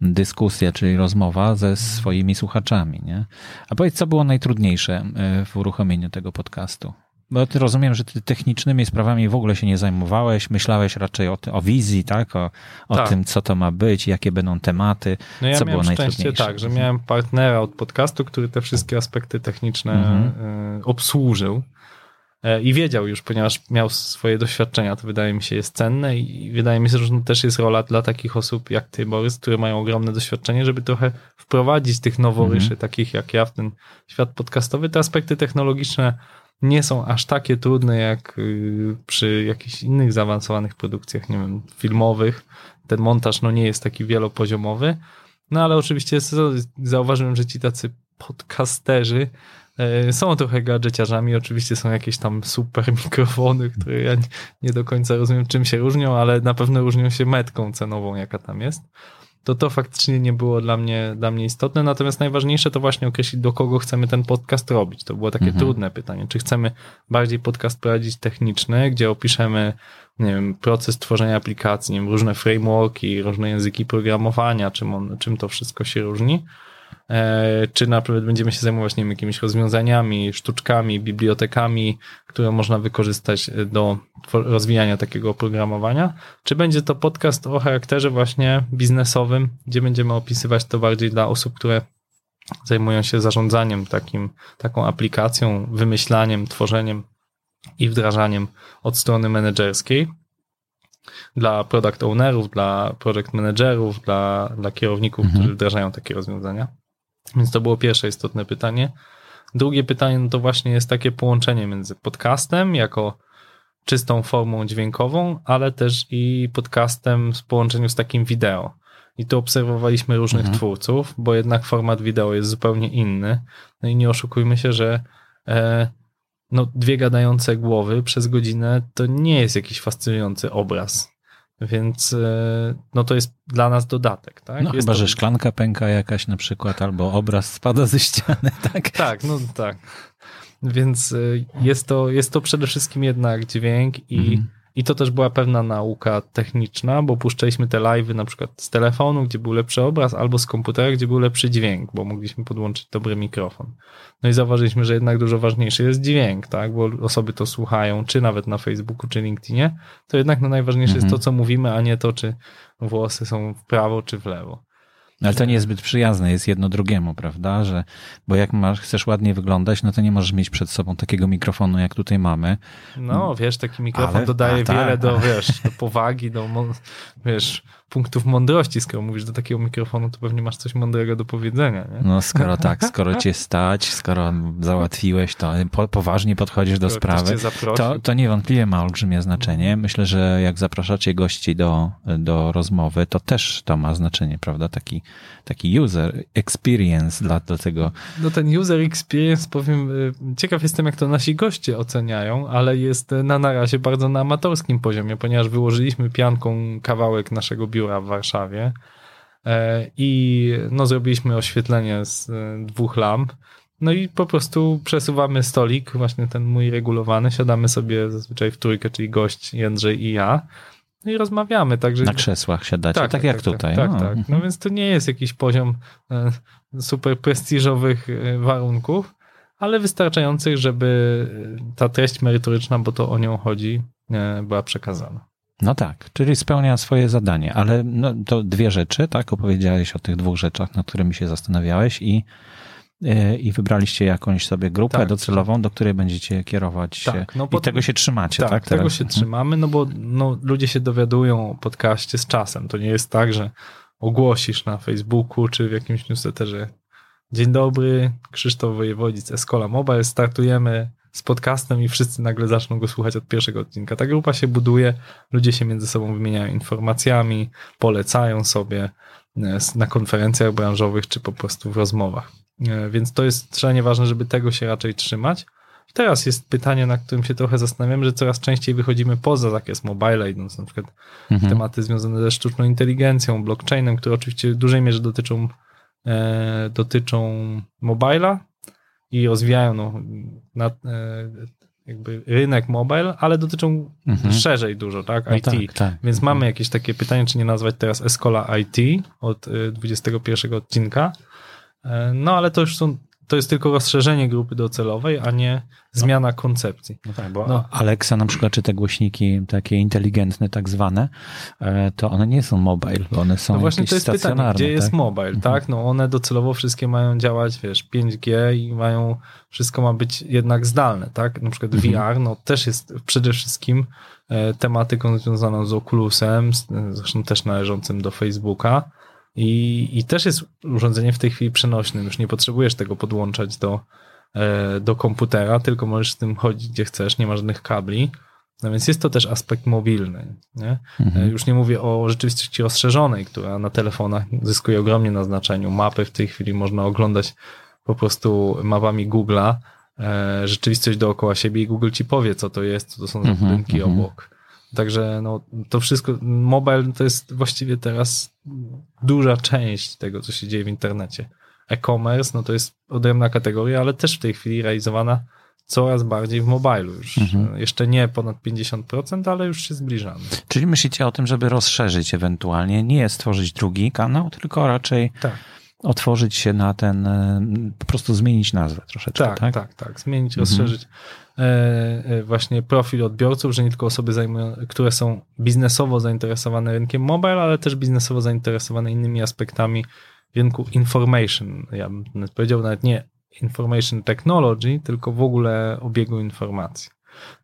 dyskusja, czyli rozmowa ze swoimi słuchaczami, nie? A powiedz, co było najtrudniejsze e, w uruchomieniu tego podcastu? Bo ty rozumiem, że ty technicznymi sprawami w ogóle się nie zajmowałeś, myślałeś raczej o, o wizji, tak? O, o tak. tym, co to ma być, jakie będą tematy, no ja co było najtrudniejsze. tak, że miałem partnera od podcastu, który te wszystkie aspekty techniczne mhm. E, obsłużył e, i wiedział już, ponieważ miał swoje doświadczenia, to wydaje mi się jest cenne i wydaje mi się, że to też jest rola dla takich osób jak ty, Borys, które mają ogromne doświadczenie, żeby trochę wprowadzić tych noworyszy, mhm. takich jak ja w ten świat podcastowy. Te aspekty technologiczne nie są aż takie trudne jak y, przy jakichś innych zaawansowanych produkcjach, nie wiem, filmowych. Ten montaż no nie jest taki wielopoziomowy. No ale oczywiście zauważyłem, że ci tacy podcasterzy e, są trochę gadżeciarzami. Oczywiście są jakieś tam super mikrofony, które ja nie do końca rozumiem, czym się różnią, ale na pewno różnią się metką cenową, jaka tam jest. To to faktycznie nie było dla mnie, dla mnie istotne. Natomiast najważniejsze to właśnie określić, do kogo chcemy ten podcast robić. To było takie mhm. trudne pytanie. Czy chcemy bardziej podcast prowadzić techniczny, gdzie opiszemy, nie wiem, proces tworzenia aplikacji, nie wiem, różne frameworki, różne języki programowania, czym, on, czym to wszystko się różni czy na przykład będziemy się zajmować nie wiem, jakimiś rozwiązaniami, sztuczkami, bibliotekami, które można wykorzystać do rozwijania takiego oprogramowania, czy będzie to podcast o charakterze właśnie biznesowym, gdzie będziemy opisywać to bardziej dla osób, które zajmują się zarządzaniem takim, taką aplikacją, wymyślaniem, tworzeniem i wdrażaniem od strony menedżerskiej dla product ownerów, dla project managerów, dla, dla kierowników, mhm. którzy wdrażają takie rozwiązania. Więc to było pierwsze istotne pytanie. Drugie pytanie no to właśnie jest takie połączenie między podcastem jako czystą formą dźwiękową, ale też i podcastem w połączeniu z takim wideo. I tu obserwowaliśmy różnych mhm. twórców, bo jednak format wideo jest zupełnie inny. No i nie oszukujmy się, że e, no, dwie gadające głowy przez godzinę to nie jest jakiś fascynujący obraz. Więc e, no to jest dla nas dodatek, tak? No jest chyba, to... że szklanka pęka jakaś na przykład, albo obraz spada ze ściany, [laughs] tak? Tak, no tak. Więc e, jest to, jest to przede wszystkim jednak dźwięk i mhm. I to też była pewna nauka techniczna, bo puszczaliśmy te live'y na przykład z telefonu, gdzie był lepszy obraz, albo z komputera, gdzie był lepszy dźwięk, bo mogliśmy podłączyć dobry mikrofon. No i zauważyliśmy, że jednak dużo ważniejszy jest dźwięk, tak, bo osoby to słuchają, czy nawet na Facebooku, czy LinkedInie, to jednak no najważniejsze mhm. jest to, co mówimy, a nie to, czy włosy są w prawo, czy w lewo. Ale to nie jest zbyt przyjazne jest jedno drugiemu, prawda? Że, bo jak masz, chcesz ładnie wyglądać, no to nie możesz mieć przed sobą takiego mikrofonu, jak tutaj mamy. No, wiesz, taki mikrofon Ale, dodaje a, wiele tak. do, wiesz, do [laughs] powagi, do, wiesz, punktów mądrości. Skoro mówisz do takiego mikrofonu, to pewnie masz coś mądrego do powiedzenia, nie? No, skoro tak, skoro cię [laughs] stać, skoro załatwiłeś to, po, poważnie podchodzisz do skoro sprawy, to, to niewątpliwie ma olbrzymie znaczenie. Myślę, że jak zapraszacie gości do, do rozmowy, to też to ma znaczenie, prawda? Taki, taki user experience dla, dla tego. No ten user experience, powiem, y, ciekaw jestem, jak to nasi goście oceniają, ale jest na, na razie bardzo na amatorskim poziomie, ponieważ wyłożyliśmy pianką kawałek naszego biura w Warszawie e, i no, zrobiliśmy oświetlenie z e, dwóch lamp. No i po prostu przesuwamy stolik, właśnie ten mój regulowany, siadamy sobie zazwyczaj w trójkę, czyli gość Jędrzej i ja. No i rozmawiamy. Także... Na krzesłach siadacie, tak, tak, tak jak tak, tutaj. Tak, no. tak. No więc to nie jest jakiś poziom e, super prestiżowych warunków, ale wystarczających, żeby ta treść merytoryczna, bo to o nią chodzi, była przekazana. No tak, czyli spełnia swoje zadanie, ale no, to dwie rzeczy, tak? Opowiedziałeś o tych dwóch rzeczach, nad którymi się zastanawiałeś i, e, i wybraliście jakąś sobie grupę tak, docelową, do której będziecie kierować tak, się no, i tego się trzymacie, tak? tak tego teraz? się mhm. trzymamy, no bo no, ludzie się dowiadują o podcaście z czasem. To nie jest tak, że ogłosisz na Facebooku czy w jakimś newsletterze Dzień dobry, Krzysztof Wojewodzic, Escola Mobile, startujemy z podcastem i wszyscy nagle zaczną go słuchać od pierwszego odcinka. Ta grupa się buduje, ludzie się między sobą wymieniają informacjami, polecają sobie e, na konferencjach branżowych czy po prostu w rozmowach. E, więc to jest szalenie ważne, żeby tego się raczej trzymać. Teraz jest pytanie, na którym się trochę zastanawiam, że coraz częściej wychodzimy poza zakres mobile, idąc na przykład mhm. tematy związane ze sztuczną inteligencją, blockchainem, które oczywiście w dużej mierze dotyczą, e, dotyczą mobila, i rozwijają no, na, e, jakby rynek mobile, ale dotyczą mhm. szerzej dużo, tak? No IT. Tak, tak. Więc mamy mhm. jakieś takie pytanie, czy nie nazwać teraz Escola IT od 21 e, odcinka. E, no ale to już są to jest tylko rozszerzenie grupy docelowej, a nie zmiana koncepcji. No tak, bo no. Alexa na przykład, czy te głośniki takie inteligentne tak zwane, e, to one nie są mobile, bo one są no właśnie to jest pytanie, gdzie tak? jest mobile, mhm. tak? No one docelowo wszystkie mają działać, wiesz, 5G i mają, wszystko ma być jednak zdalne, tak? Na przykład mhm. VR, no też jest przede wszystkim e, tematyką związaną z Oculusem, zresztą też należącym do Facebooka, i, I też jest urządzenie w tej chwili przenośnym. Już nie potrzebujesz tego podłączać do, e, do komputera, tylko możesz z tym chodzić gdzie chcesz, nie ma żadnych kabli. No więc jest to też aspekt mobilny. Nie? Mhm. E, już nie mówię o rzeczywistości rozszerzonej, która na telefonach zyskuje ogromnie na znaczeniu. Mapy w tej chwili można oglądać po prostu mapami Google'a, e, rzeczywistość dookoła siebie i Google ci powie, co to jest, co to są za mhm, budynki mhm. obok Także no, to wszystko, mobile to jest właściwie teraz duża część tego, co się dzieje w internecie. E-commerce, no to jest odrębna kategoria, ale też w tej chwili realizowana coraz bardziej w mobilu już. Mhm. Jeszcze nie ponad 50%, ale już się zbliżamy. Czyli myślicie o tym, żeby rozszerzyć ewentualnie, nie stworzyć drugi kanał, tylko raczej tak. Otworzyć się na ten, e, po prostu zmienić nazwę troszeczkę, tak? Tak, tak, tak. Zmienić, mhm. rozszerzyć e, e, właśnie profil odbiorców, że nie tylko osoby, zajmują, które są biznesowo zainteresowane rynkiem mobile, ale też biznesowo zainteresowane innymi aspektami rynku information. Ja bym powiedział nawet nie information technology, tylko w ogóle obiegu informacji.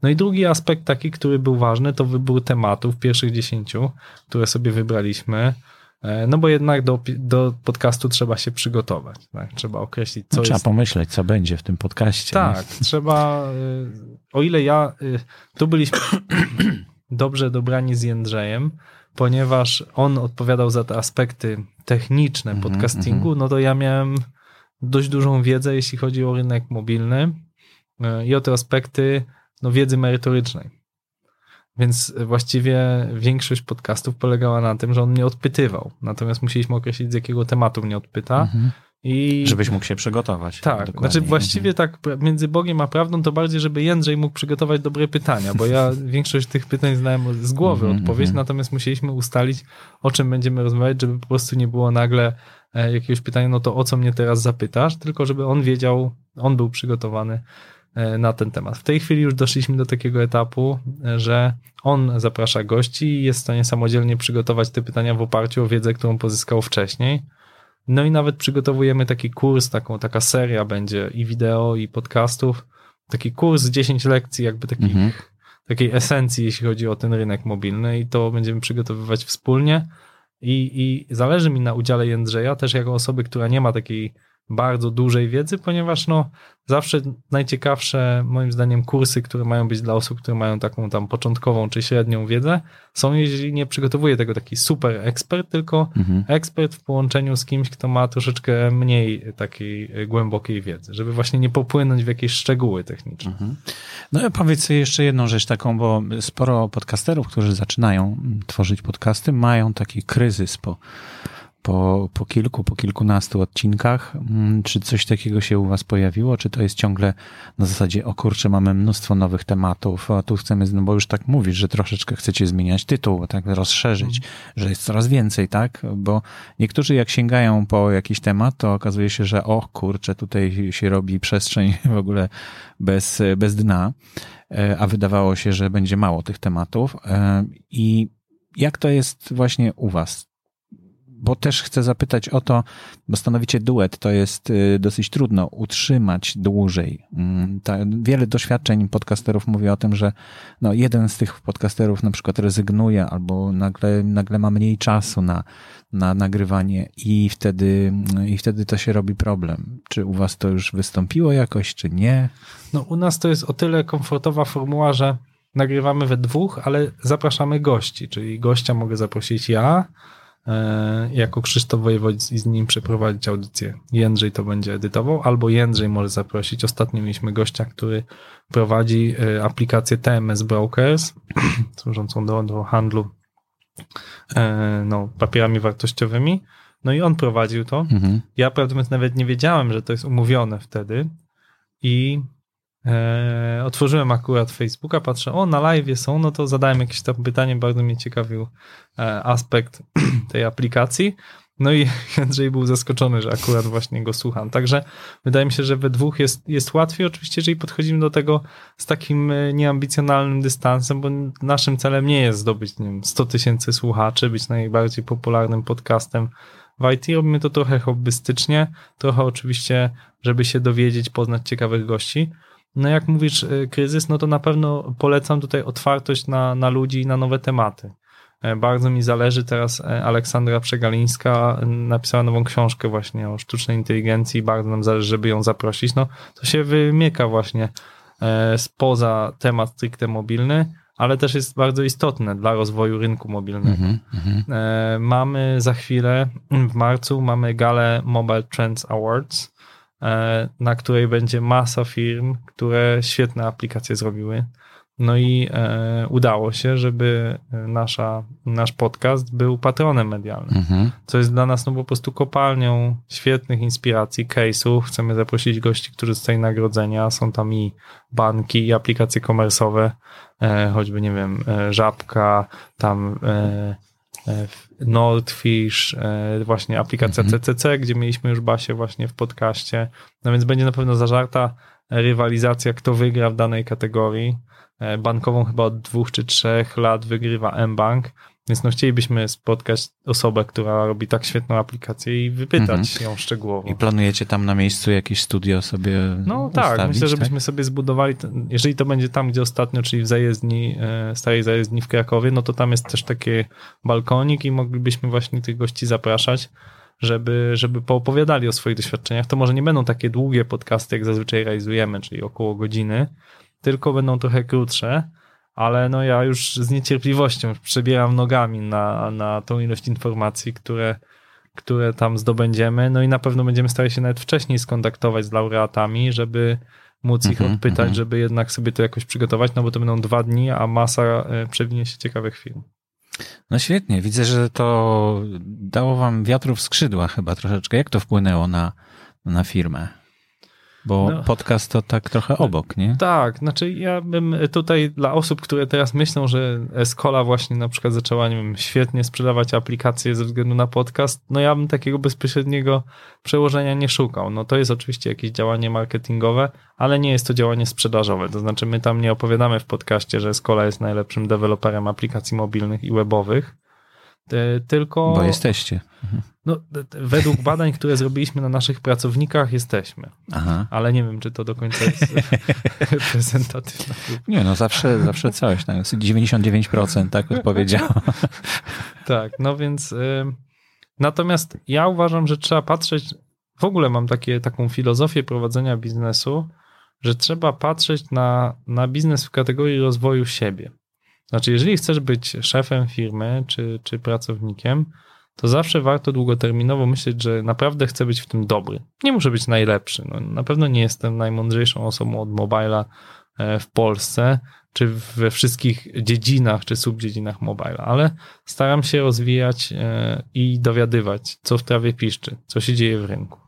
No i drugi aspekt taki, który był ważny, to wybór tematów, pierwszych dziesięciu, które sobie wybraliśmy. E, no bo jednak do, do podcastu trzeba się przygotować. Tak? Trzeba określić, co no, Trzeba jest... pomyśleć, co będzie w tym podcaście. Tak, trzeba. E, o ile ja. E, tu byliśmy [clears throat] dobrze dobrani z Jędrzejem, ponieważ on odpowiadał za te aspekty techniczne mhm, podcastingu, -hmm. no to ja miałem dość dużą wiedzę, jeśli chodzi o rynek mobilny i o te aspekty no, wiedzy merytorycznej. Więc właściwie większość podcastów polegała na tym, że on mnie odpytywał. Natomiast musieliśmy określić, z jakiego tematu mnie odpyta. Mhm. I... Żebyś mógł się przygotować. Tak, dokładnie. znaczy właściwie mhm. tak między Bogiem a prawdą to bardziej, żeby Jędrzej mógł przygotować dobre pytania, bo ja [laughs] większość tych pytań znałem z głowy mhm, odpowiedź, mhm. natomiast musieliśmy ustalić, o czym będziemy rozmawiać, żeby po prostu nie było nagle E, jakiegoś pytania, no to o co mnie teraz zapytasz, tylko żeby on wiedział, on był przygotowany na ten temat. W tej chwili już doszliśmy do takiego etapu, e, że on zaprasza gości i jest w stanie samodzielnie przygotować te pytania w oparciu o wiedzę, którą pozyskał wcześniej. No i nawet przygotowujemy taki kurs, taką, taka seria będzie i wideo, i podcastów. Taki kurs 10 lekcji, jakby takich, mhm. takiej esencji, jeśli chodzi o ten rynek mobilny, i to będziemy przygotowywać wspólnie. I, I zależy mi na udziale Jędrzeja też jako osoby, która nie ma takiej bardzo dużej wiedzy, ponieważ no, zawsze najciekawsze, moim zdaniem, kursy, które mają być dla osób, które mają taką tam początkową czy średnią wiedzę, są, jeżeli nie przygotowuje tego taki super ekspert, tylko mhm. ekspert w połączeniu z kimś, kto ma troszeczkę mniej takiej głębokiej wiedzy, żeby właśnie nie popłynąć w jakieś szczegóły techniczne. Mhm. No powiedz jeszcze jedną rzecz taką, bo sporo podcasterów, którzy zaczynają tworzyć podcasty, mają taki kryzys po po, po kilku, po kilkunastu odcinkach. Mm, czy coś takiego się u Was pojawiło? Czy to jest ciągle na zasadzie, o kurczę, mamy mnóstwo nowych tematów, a tu chcemy, no bo już tak mówisz, że troszeczkę chcecie zmieniać tytuł, tak rozszerzyć, mm. że jest coraz więcej, tak? Bo niektórzy jak sięgają po jakiś temat, to okazuje się, że o kurczę, tutaj się robi przestrzeń [laughs] w ogóle bez, bez dna, e, a wydawało się, że będzie mało tych tematów. E, I jak to jest właśnie u Was? Bo też chcę zapytać o to, bo stanowicie duet, to jest y, dosyć trudno utrzymać dłużej. Mm, ta, wiele doświadczeń podcasterów mówi o tym, że no, jeden z tych podcasterów na przykład rezygnuje albo nagle, nagle ma mniej czasu na, na nagrywanie i wtedy, i wtedy to się robi problem. Czy u was to już wystąpiło jakoś, czy nie? No u nas to jest o tyle komfortowa formuła, że nagrywamy we dwóch, ale zapraszamy gości, czyli gościa mogę zaprosić ja, jako Krzysztof Wojewódz i z nim przeprowadzić audycję. Jędrzej to będzie edytował, albo Jędrzej może zaprosić. Ostatnio mieliśmy gościa, który prowadzi e, aplikację TMS Brokers, [clears throat] służącą do, do handlu e, no, papierami wartościowymi. No i on prowadził to. Mhm. Ja mówiąc nawet nie wiedziałem, że to jest umówione wtedy i E, otworzyłem akurat Facebooka, patrzę, o na live są, no to zadałem jakieś tam pytanie, bardzo mnie ciekawił e, aspekt [clears throat] tej aplikacji. No i [laughs] Andrzej był zaskoczony, że akurat właśnie go słucham. Także wydaje mi się, że we dwóch jest, jest łatwiej. Oczywiście, jeżeli podchodzimy do tego z takim e, nieambicjonalnym dystansem, bo naszym celem nie jest zdobyć nie wiem, 100 tysięcy słuchaczy, być najbardziej popularnym podcastem w IT. Robimy to trochę hobbystycznie, trochę oczywiście, żeby się dowiedzieć, poznać ciekawych gości. No jak mówisz y, kryzys, no to na pewno polecam tutaj otwartość na, na ludzi i na nowe tematy. E, bardzo mi zależy teraz e, Aleksandra Przegalińska napisała nową książkę właśnie o sztucznej inteligencji i bardzo nam zależy, żeby ją zaprosić. No to się wymyka właśnie e, spoza temat stricte mobilny, ale też jest bardzo istotne dla rozwoju rynku mobilnego. Mm -hmm. Mamy za chwilę, w marcu, mamy galę Mobile Trends Awards, E, na której będzie masa firm, które świetne aplikacje zrobiły. No i e, udało się, żeby nasza, nasz podcast był patronem medialnym, Mhm. co jest dla nas no, po prostu kopalnią świetnych inspiracji, case'ów. Chcemy zaprosić gości, którzy zostali nagrodzenia. Są tam i banki, i aplikacje komersowe, e, choćby, nie wiem, e, Żabka, tam e, e, Nordfish, e, właśnie aplikacja Mhm. CCC, gdzie mieliśmy już Basię właśnie w podcaście. No więc będzie na pewno zażarta rywalizacja, kto wygra w danej kategorii. E, Bankową chyba od dwóch czy trzech lat wygrywa mBank, więc no chcielibyśmy spotkać osobę, która robi tak świetną aplikację i wypytać ją szczegółowo. I planujecie tam na miejscu jakieś studio sobie No tak, ustawić, myślę, tak? żebyśmy sobie zbudowali, jeżeli to będzie tam, gdzie ostatnio, czyli w zajezdni, e, starej zajezdni w Krakowie, no to tam jest też taki balkonik i moglibyśmy właśnie tych gości zapraszać, żeby, żeby poopowiadali o swoich doświadczeniach. To może nie będą takie długie podcasty, jak zazwyczaj realizujemy, czyli około godziny, tylko będą trochę krótsze, ale no ja już z niecierpliwością przebieram nogami na, na tą ilość informacji, które, które tam zdobędziemy. No i na pewno będziemy starali się nawet wcześniej skontaktować z laureatami, żeby móc ich Mhm, odpytać, mhm. żeby jednak sobie to jakoś przygotować, no bo to będą dwa dni, a masa e, przewinie się ciekawych film. No świetnie, widzę, że to dało wam wiatru w skrzydła chyba troszeczkę. Jak to wpłynęło na, na firmę? Bo No. podcast to tak trochę obok, nie? Tak, znaczy ja bym tutaj dla osób, które teraz myślą, że Escola właśnie na przykład zaczęła, nie wiem, świetnie sprzedawać aplikacje ze względu na podcast, no ja bym takiego bezpośredniego przełożenia nie szukał. No to jest oczywiście jakieś działanie marketingowe, ale nie jest to działanie sprzedażowe. To znaczy my tam nie opowiadamy w podcaście, że Escola jest najlepszym deweloperem aplikacji mobilnych i webowych, tylko... Bo jesteście. No, d- d- według badań, które zrobiliśmy na naszych pracownikach, jesteśmy. Aha. Ale nie wiem, czy to do końca jest [laughs] reprezentatywne. Nie, no zawsze, zawsze coś. Tak, [laughs] 99% tak odpowiedziałem. Tak, no więc y, natomiast ja uważam, że trzeba patrzeć, w ogóle mam takie, taką filozofię prowadzenia biznesu, że trzeba patrzeć na, na biznes w kategorii rozwoju siebie. Znaczy, jeżeli chcesz być szefem firmy czy, czy pracownikiem, to zawsze warto długoterminowo myśleć, że naprawdę chcę być w tym dobry. Nie muszę być najlepszy. No, na pewno nie jestem najmądrzejszą osobą od mobila e, w Polsce, czy we wszystkich dziedzinach, czy subdziedzinach mobila, ale staram się rozwijać e, i dowiadywać, co w trawie piszczy, co się dzieje w rynku.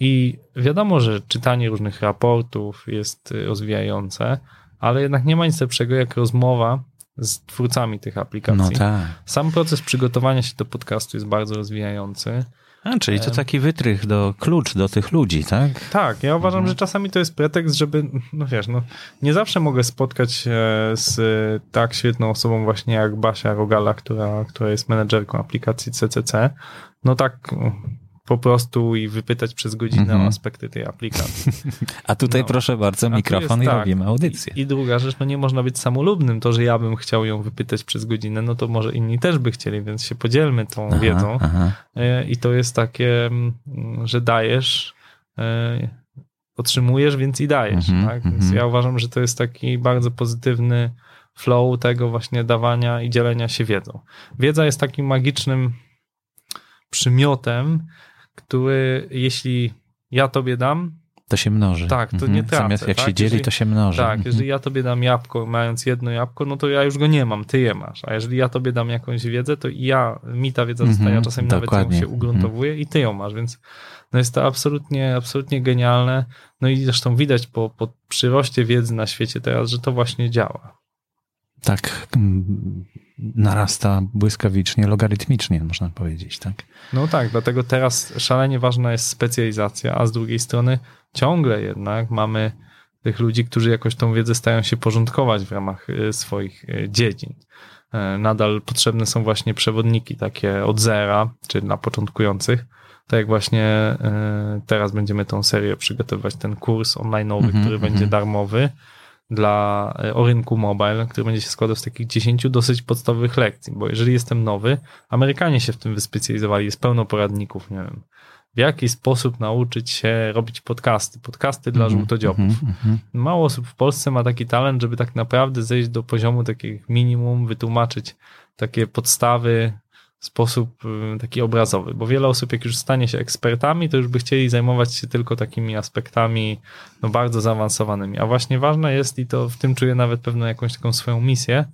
I wiadomo, że czytanie różnych raportów jest y, rozwijające, ale jednak nie ma nic lepszego jak rozmowa z twórcami tych aplikacji. No tak. Sam proces przygotowania się do podcastu jest bardzo rozwijający. A, czyli to taki wytrych do klucz do tych ludzi, tak? Tak, ja uważam, Mhm. że czasami to jest pretekst, żeby, no wiesz, no, nie zawsze mogę spotkać się z e, tak świetną osobą właśnie jak Basia Rogala, która, która jest menedżerką aplikacji CCC. No tak po prostu i wypytać przez godzinę Mhm. o aspekty tej aplikacji. [laughs] A tutaj No. proszę bardzo, mikrofon jest i tak. robimy audycję. I, I druga rzecz, no nie można być samolubnym. To, że ja bym chciał ją wypytać przez godzinę, no to może inni też by chcieli, więc się podzielmy tą Aha, wiedzą. aha. E, I to jest takie, mm, że dajesz, e, otrzymujesz, więc i dajesz. Mhm, tak? Więc mhm. ja uważam, że to jest taki bardzo pozytywny flow tego właśnie dawania i dzielenia się wiedzą. Wiedza jest takim magicznym przymiotem, który jeśli ja tobie dam, To się mnoży. Tak, to Mhm. nie tracę, Zamiast jak tak? się dzieli, Jeżeli- to się mnoży. tak, Mhm. jeżeli ja tobie dam jabłko, mając jedno jabłko, no to ja już go nie mam, ty je masz. A jeżeli ja tobie dam jakąś wiedzę, to i ja, mi ta wiedza Mhm, zostaje, a czasami nawet dokładnie. ją się ugruntowuje i ty ją masz, więc no jest to absolutnie, absolutnie genialne. No i zresztą widać po, po przyroście wiedzy na świecie teraz, że to właśnie działa. Tak mm, narasta błyskawicznie, logarytmicznie, można powiedzieć, tak? No tak, dlatego teraz szalenie ważna jest specjalizacja, a z drugiej strony ciągle jednak mamy tych ludzi, którzy jakoś tą wiedzę starają się porządkować w ramach y, swoich y, dziedzin. E, Nadal potrzebne są właśnie przewodniki takie od zera, czy dla początkujących. Tak jak właśnie e, teraz będziemy tą serię przygotowywać, ten kurs online'owy, Mhm, który mhm. będzie darmowy dla e, o rynku mobile, który będzie się składał z takich 10 dosyć podstawowych lekcji, bo jeżeli jestem nowy, Amerykanie się w tym wyspecjalizowali, jest pełno poradników, nie wiem, w jaki sposób nauczyć się robić podcasty, podcasty dla Mhm, żółtodziobów. mhm. Mało osób w Polsce ma taki talent, żeby tak naprawdę zejść do poziomu takich minimum, wytłumaczyć takie podstawy sposób y, taki obrazowy, bo wiele osób, jak już stanie się ekspertami, to już by chcieli zajmować się tylko takimi aspektami no, bardzo zaawansowanymi. A właśnie ważne jest, i to w tym czuję nawet pewną jakąś taką swoją misję,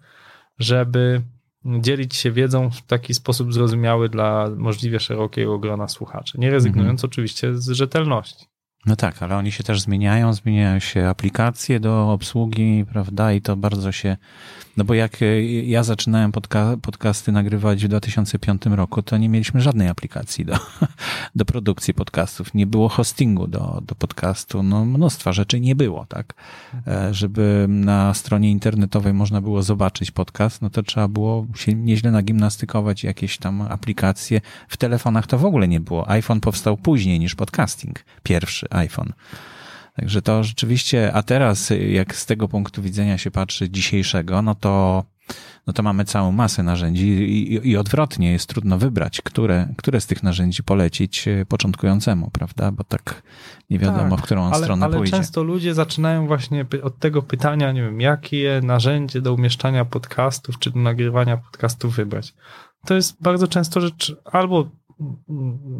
żeby dzielić się wiedzą w taki sposób zrozumiały dla możliwie szerokiego grona słuchaczy, nie rezygnując mhm. oczywiście z rzetelności. No tak, ale oni się też zmieniają, zmieniają się aplikacje do obsługi, prawda? I to bardzo się. No bo jak e, ja zaczynałem podca podcasty nagrywać w 2005 roku, to nie mieliśmy żadnej aplikacji do, [laughs] do produkcji podcastów. Nie było hostingu do, do podcastu. No mnóstwa rzeczy nie było, tak? E, żeby na stronie internetowej można było zobaczyć podcast, no to trzeba było się nieźle nagimnastykować jakieś tam aplikacje. W telefonach to w ogóle nie było. iPhone powstał później niż podcasting. Pierwszy iPhone. Także to rzeczywiście, a teraz jak z tego punktu widzenia się patrzy dzisiejszego, no to, no to mamy całą masę narzędzi i, i odwrotnie jest trudno wybrać, które, które z tych narzędzi polecić e, początkującemu, prawda? Bo tak nie wiadomo, tak, w którą ale, stronę ale pójdzie. Ale często ludzie zaczynają właśnie od tego pytania, nie wiem, jakie narzędzie do umieszczania podcastów czy do nagrywania podcastów wybrać. To jest bardzo często rzecz albo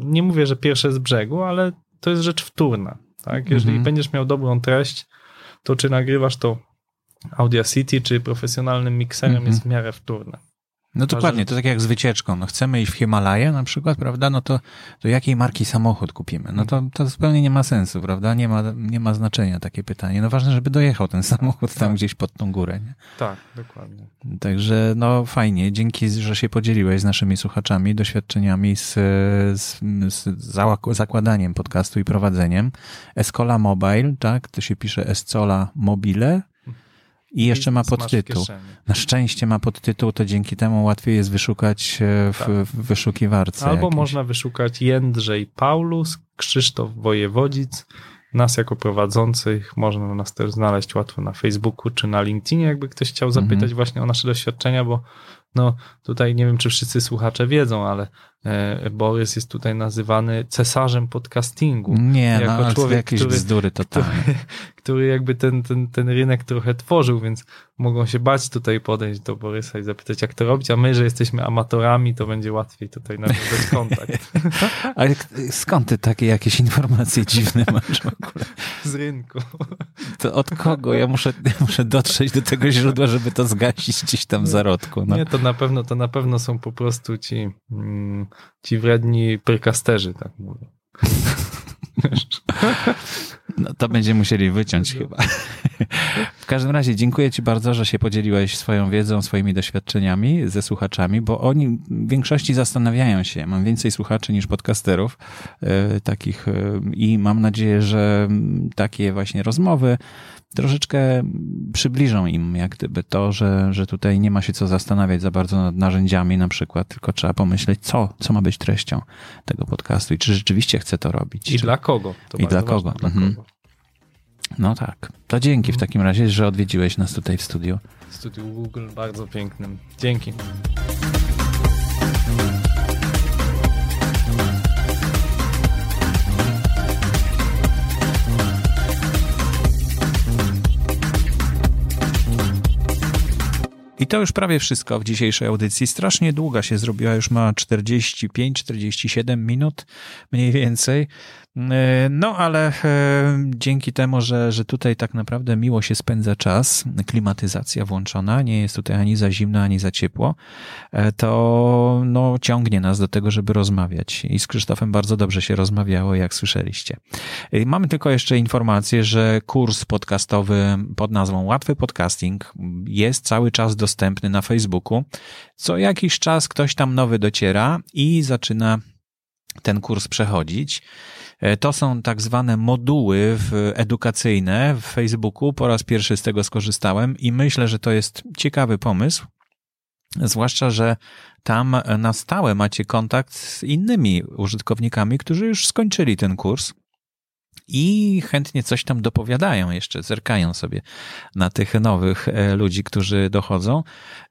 nie mówię, że pierwsze z brzegu, ale to jest rzecz wtórna. Tak? Jeżeli mhm. będziesz miał dobrą treść, to czy nagrywasz to Audacity, czy profesjonalnym mikserem mhm. jest w miarę wtórne. No dokładnie, to tak jak z wycieczką. No chcemy iść w Himalaję na przykład, prawda? No to, to jakiej marki samochód kupimy? No to, to zupełnie nie ma sensu, prawda? Nie ma, nie ma znaczenia takie pytanie. No ważne, żeby dojechał ten [laughs] samochód tam tak. gdzieś pod tą górę, nie? Tak, dokładnie. Także no fajnie. Dzięki, że się podzieliłeś z naszymi słuchaczami doświadczeniami z, z, z zakładaniem podcastu i prowadzeniem. Escola Mobile, tak? To się pisze Escola Mobile i jeszcze ma podtytuł. Na szczęście ma podtytuł, to dzięki temu łatwiej jest wyszukać e, w, tak. w wyszukiwarce. Albo można wyszukać Jędrzej Paulus, Krzysztof Wojewodzic. Nas jako prowadzących można nas też znaleźć łatwo na Facebooku czy na LinkedInie, jakby ktoś chciał zapytać mhm. właśnie o nasze doświadczenia, bo no tutaj nie wiem, czy wszyscy słuchacze wiedzą, ale Borys jest tutaj nazywany cesarzem podcastingu. Nie, jako no, człowiek, jakieś który, bzdury totalnie. Który, który jakby ten, ten, ten rynek trochę tworzył, więc mogą się bać tutaj podejść do Borysa i zapytać, jak to robić, a my, że jesteśmy amatorami, to będzie łatwiej tutaj nawiązać kontakt. [laughs] Ale skąd ty takie jakieś informacje dziwne masz w ogóle? Z rynku. To od kogo? Ja muszę, ja muszę dotrzeć do tego źródła, żeby to zgasić gdzieś tam w zarodku. No. Nie, to na pewno, to na pewno są po prostu ci, mm, ci wredni perkasterzy, tak mówię. [laughs] No to będziemy musieli wyciąć chyba. [laughs] W każdym razie dziękuję Ci bardzo, że się podzieliłeś swoją wiedzą, swoimi doświadczeniami ze słuchaczami, bo oni w większości zastanawiają się. Mam więcej słuchaczy niż podcasterów e, takich e, i mam nadzieję, że takie właśnie rozmowy troszeczkę przybliżą im jak gdyby to, że, że tutaj nie ma się co zastanawiać za bardzo nad narzędziami na przykład, tylko trzeba pomyśleć, co, co ma być treścią tego podcastu i czy rzeczywiście chcę to robić. I czy... dla kogo. To I dla kogo. Dla mhm. kogo. No tak. To dzięki w takim razie, że odwiedziłeś nas tutaj w studiu. W studiu Google, bardzo pięknym. Dzięki. I to już prawie wszystko w dzisiejszej audycji. Strasznie długa się zrobiła, już ma 45-47 minut mniej więcej. E, no, ale e, dzięki temu, że, że tutaj tak naprawdę miło się spędza czas, klimatyzacja włączona, nie jest tutaj ani za zimno, ani za ciepło, e, to no, ciągnie nas do tego, żeby rozmawiać. I z Krzysztofem bardzo dobrze się rozmawiało, jak słyszeliście. Mamy tylko jeszcze informację, że kurs podcastowy pod nazwą Łatwy Podcasting jest cały czas dostępny na Facebooku. Co jakiś czas ktoś tam nowy dociera i zaczyna ten kurs przechodzić. E, to są tak zwane moduły edukacyjne w Facebooku. Po raz pierwszy z tego skorzystałem i myślę, że to jest ciekawy pomysł. Zwłaszcza, że tam na stałe macie kontakt z innymi użytkownikami, którzy już skończyli ten kurs i chętnie coś tam dopowiadają jeszcze, zerkają sobie na tych nowych e, ludzi, którzy dochodzą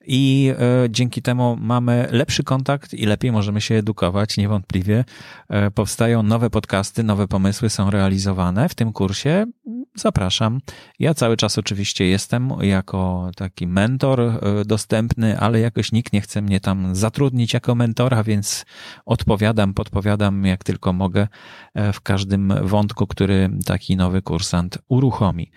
i e, dzięki temu mamy lepszy kontakt i lepiej możemy się edukować, niewątpliwie. E, powstają nowe podcasty, nowe pomysły są realizowane w tym kursie zapraszam. Ja cały czas oczywiście jestem jako taki mentor dostępny, ale jakoś nikt nie chce mnie tam zatrudnić jako mentora, więc odpowiadam, podpowiadam jak tylko mogę w każdym wątku, który taki nowy kursant uruchomi.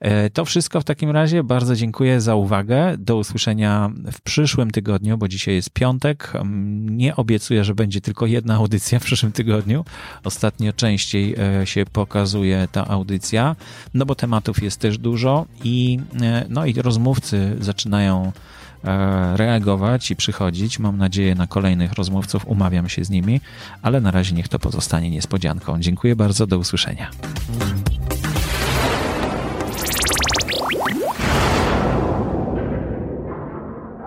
E, to wszystko w takim razie. Bardzo dziękuję za uwagę. Do usłyszenia w przyszłym tygodniu, bo dzisiaj jest piątek. Nie obiecuję, że będzie tylko jedna audycja w przyszłym tygodniu. Ostatnio częściej się pokazuje ta audycja no bo tematów jest też dużo i, e, no i rozmówcy zaczynają e, reagować i przychodzić. Mam nadzieję na kolejnych rozmówców, umawiam się z nimi, ale na razie niech to pozostanie niespodzianką. Dziękuję bardzo, do usłyszenia.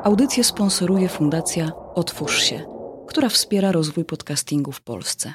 Audycję sponsoruje Fundacja Otwórz się, która wspiera rozwój podcastingu w Polsce.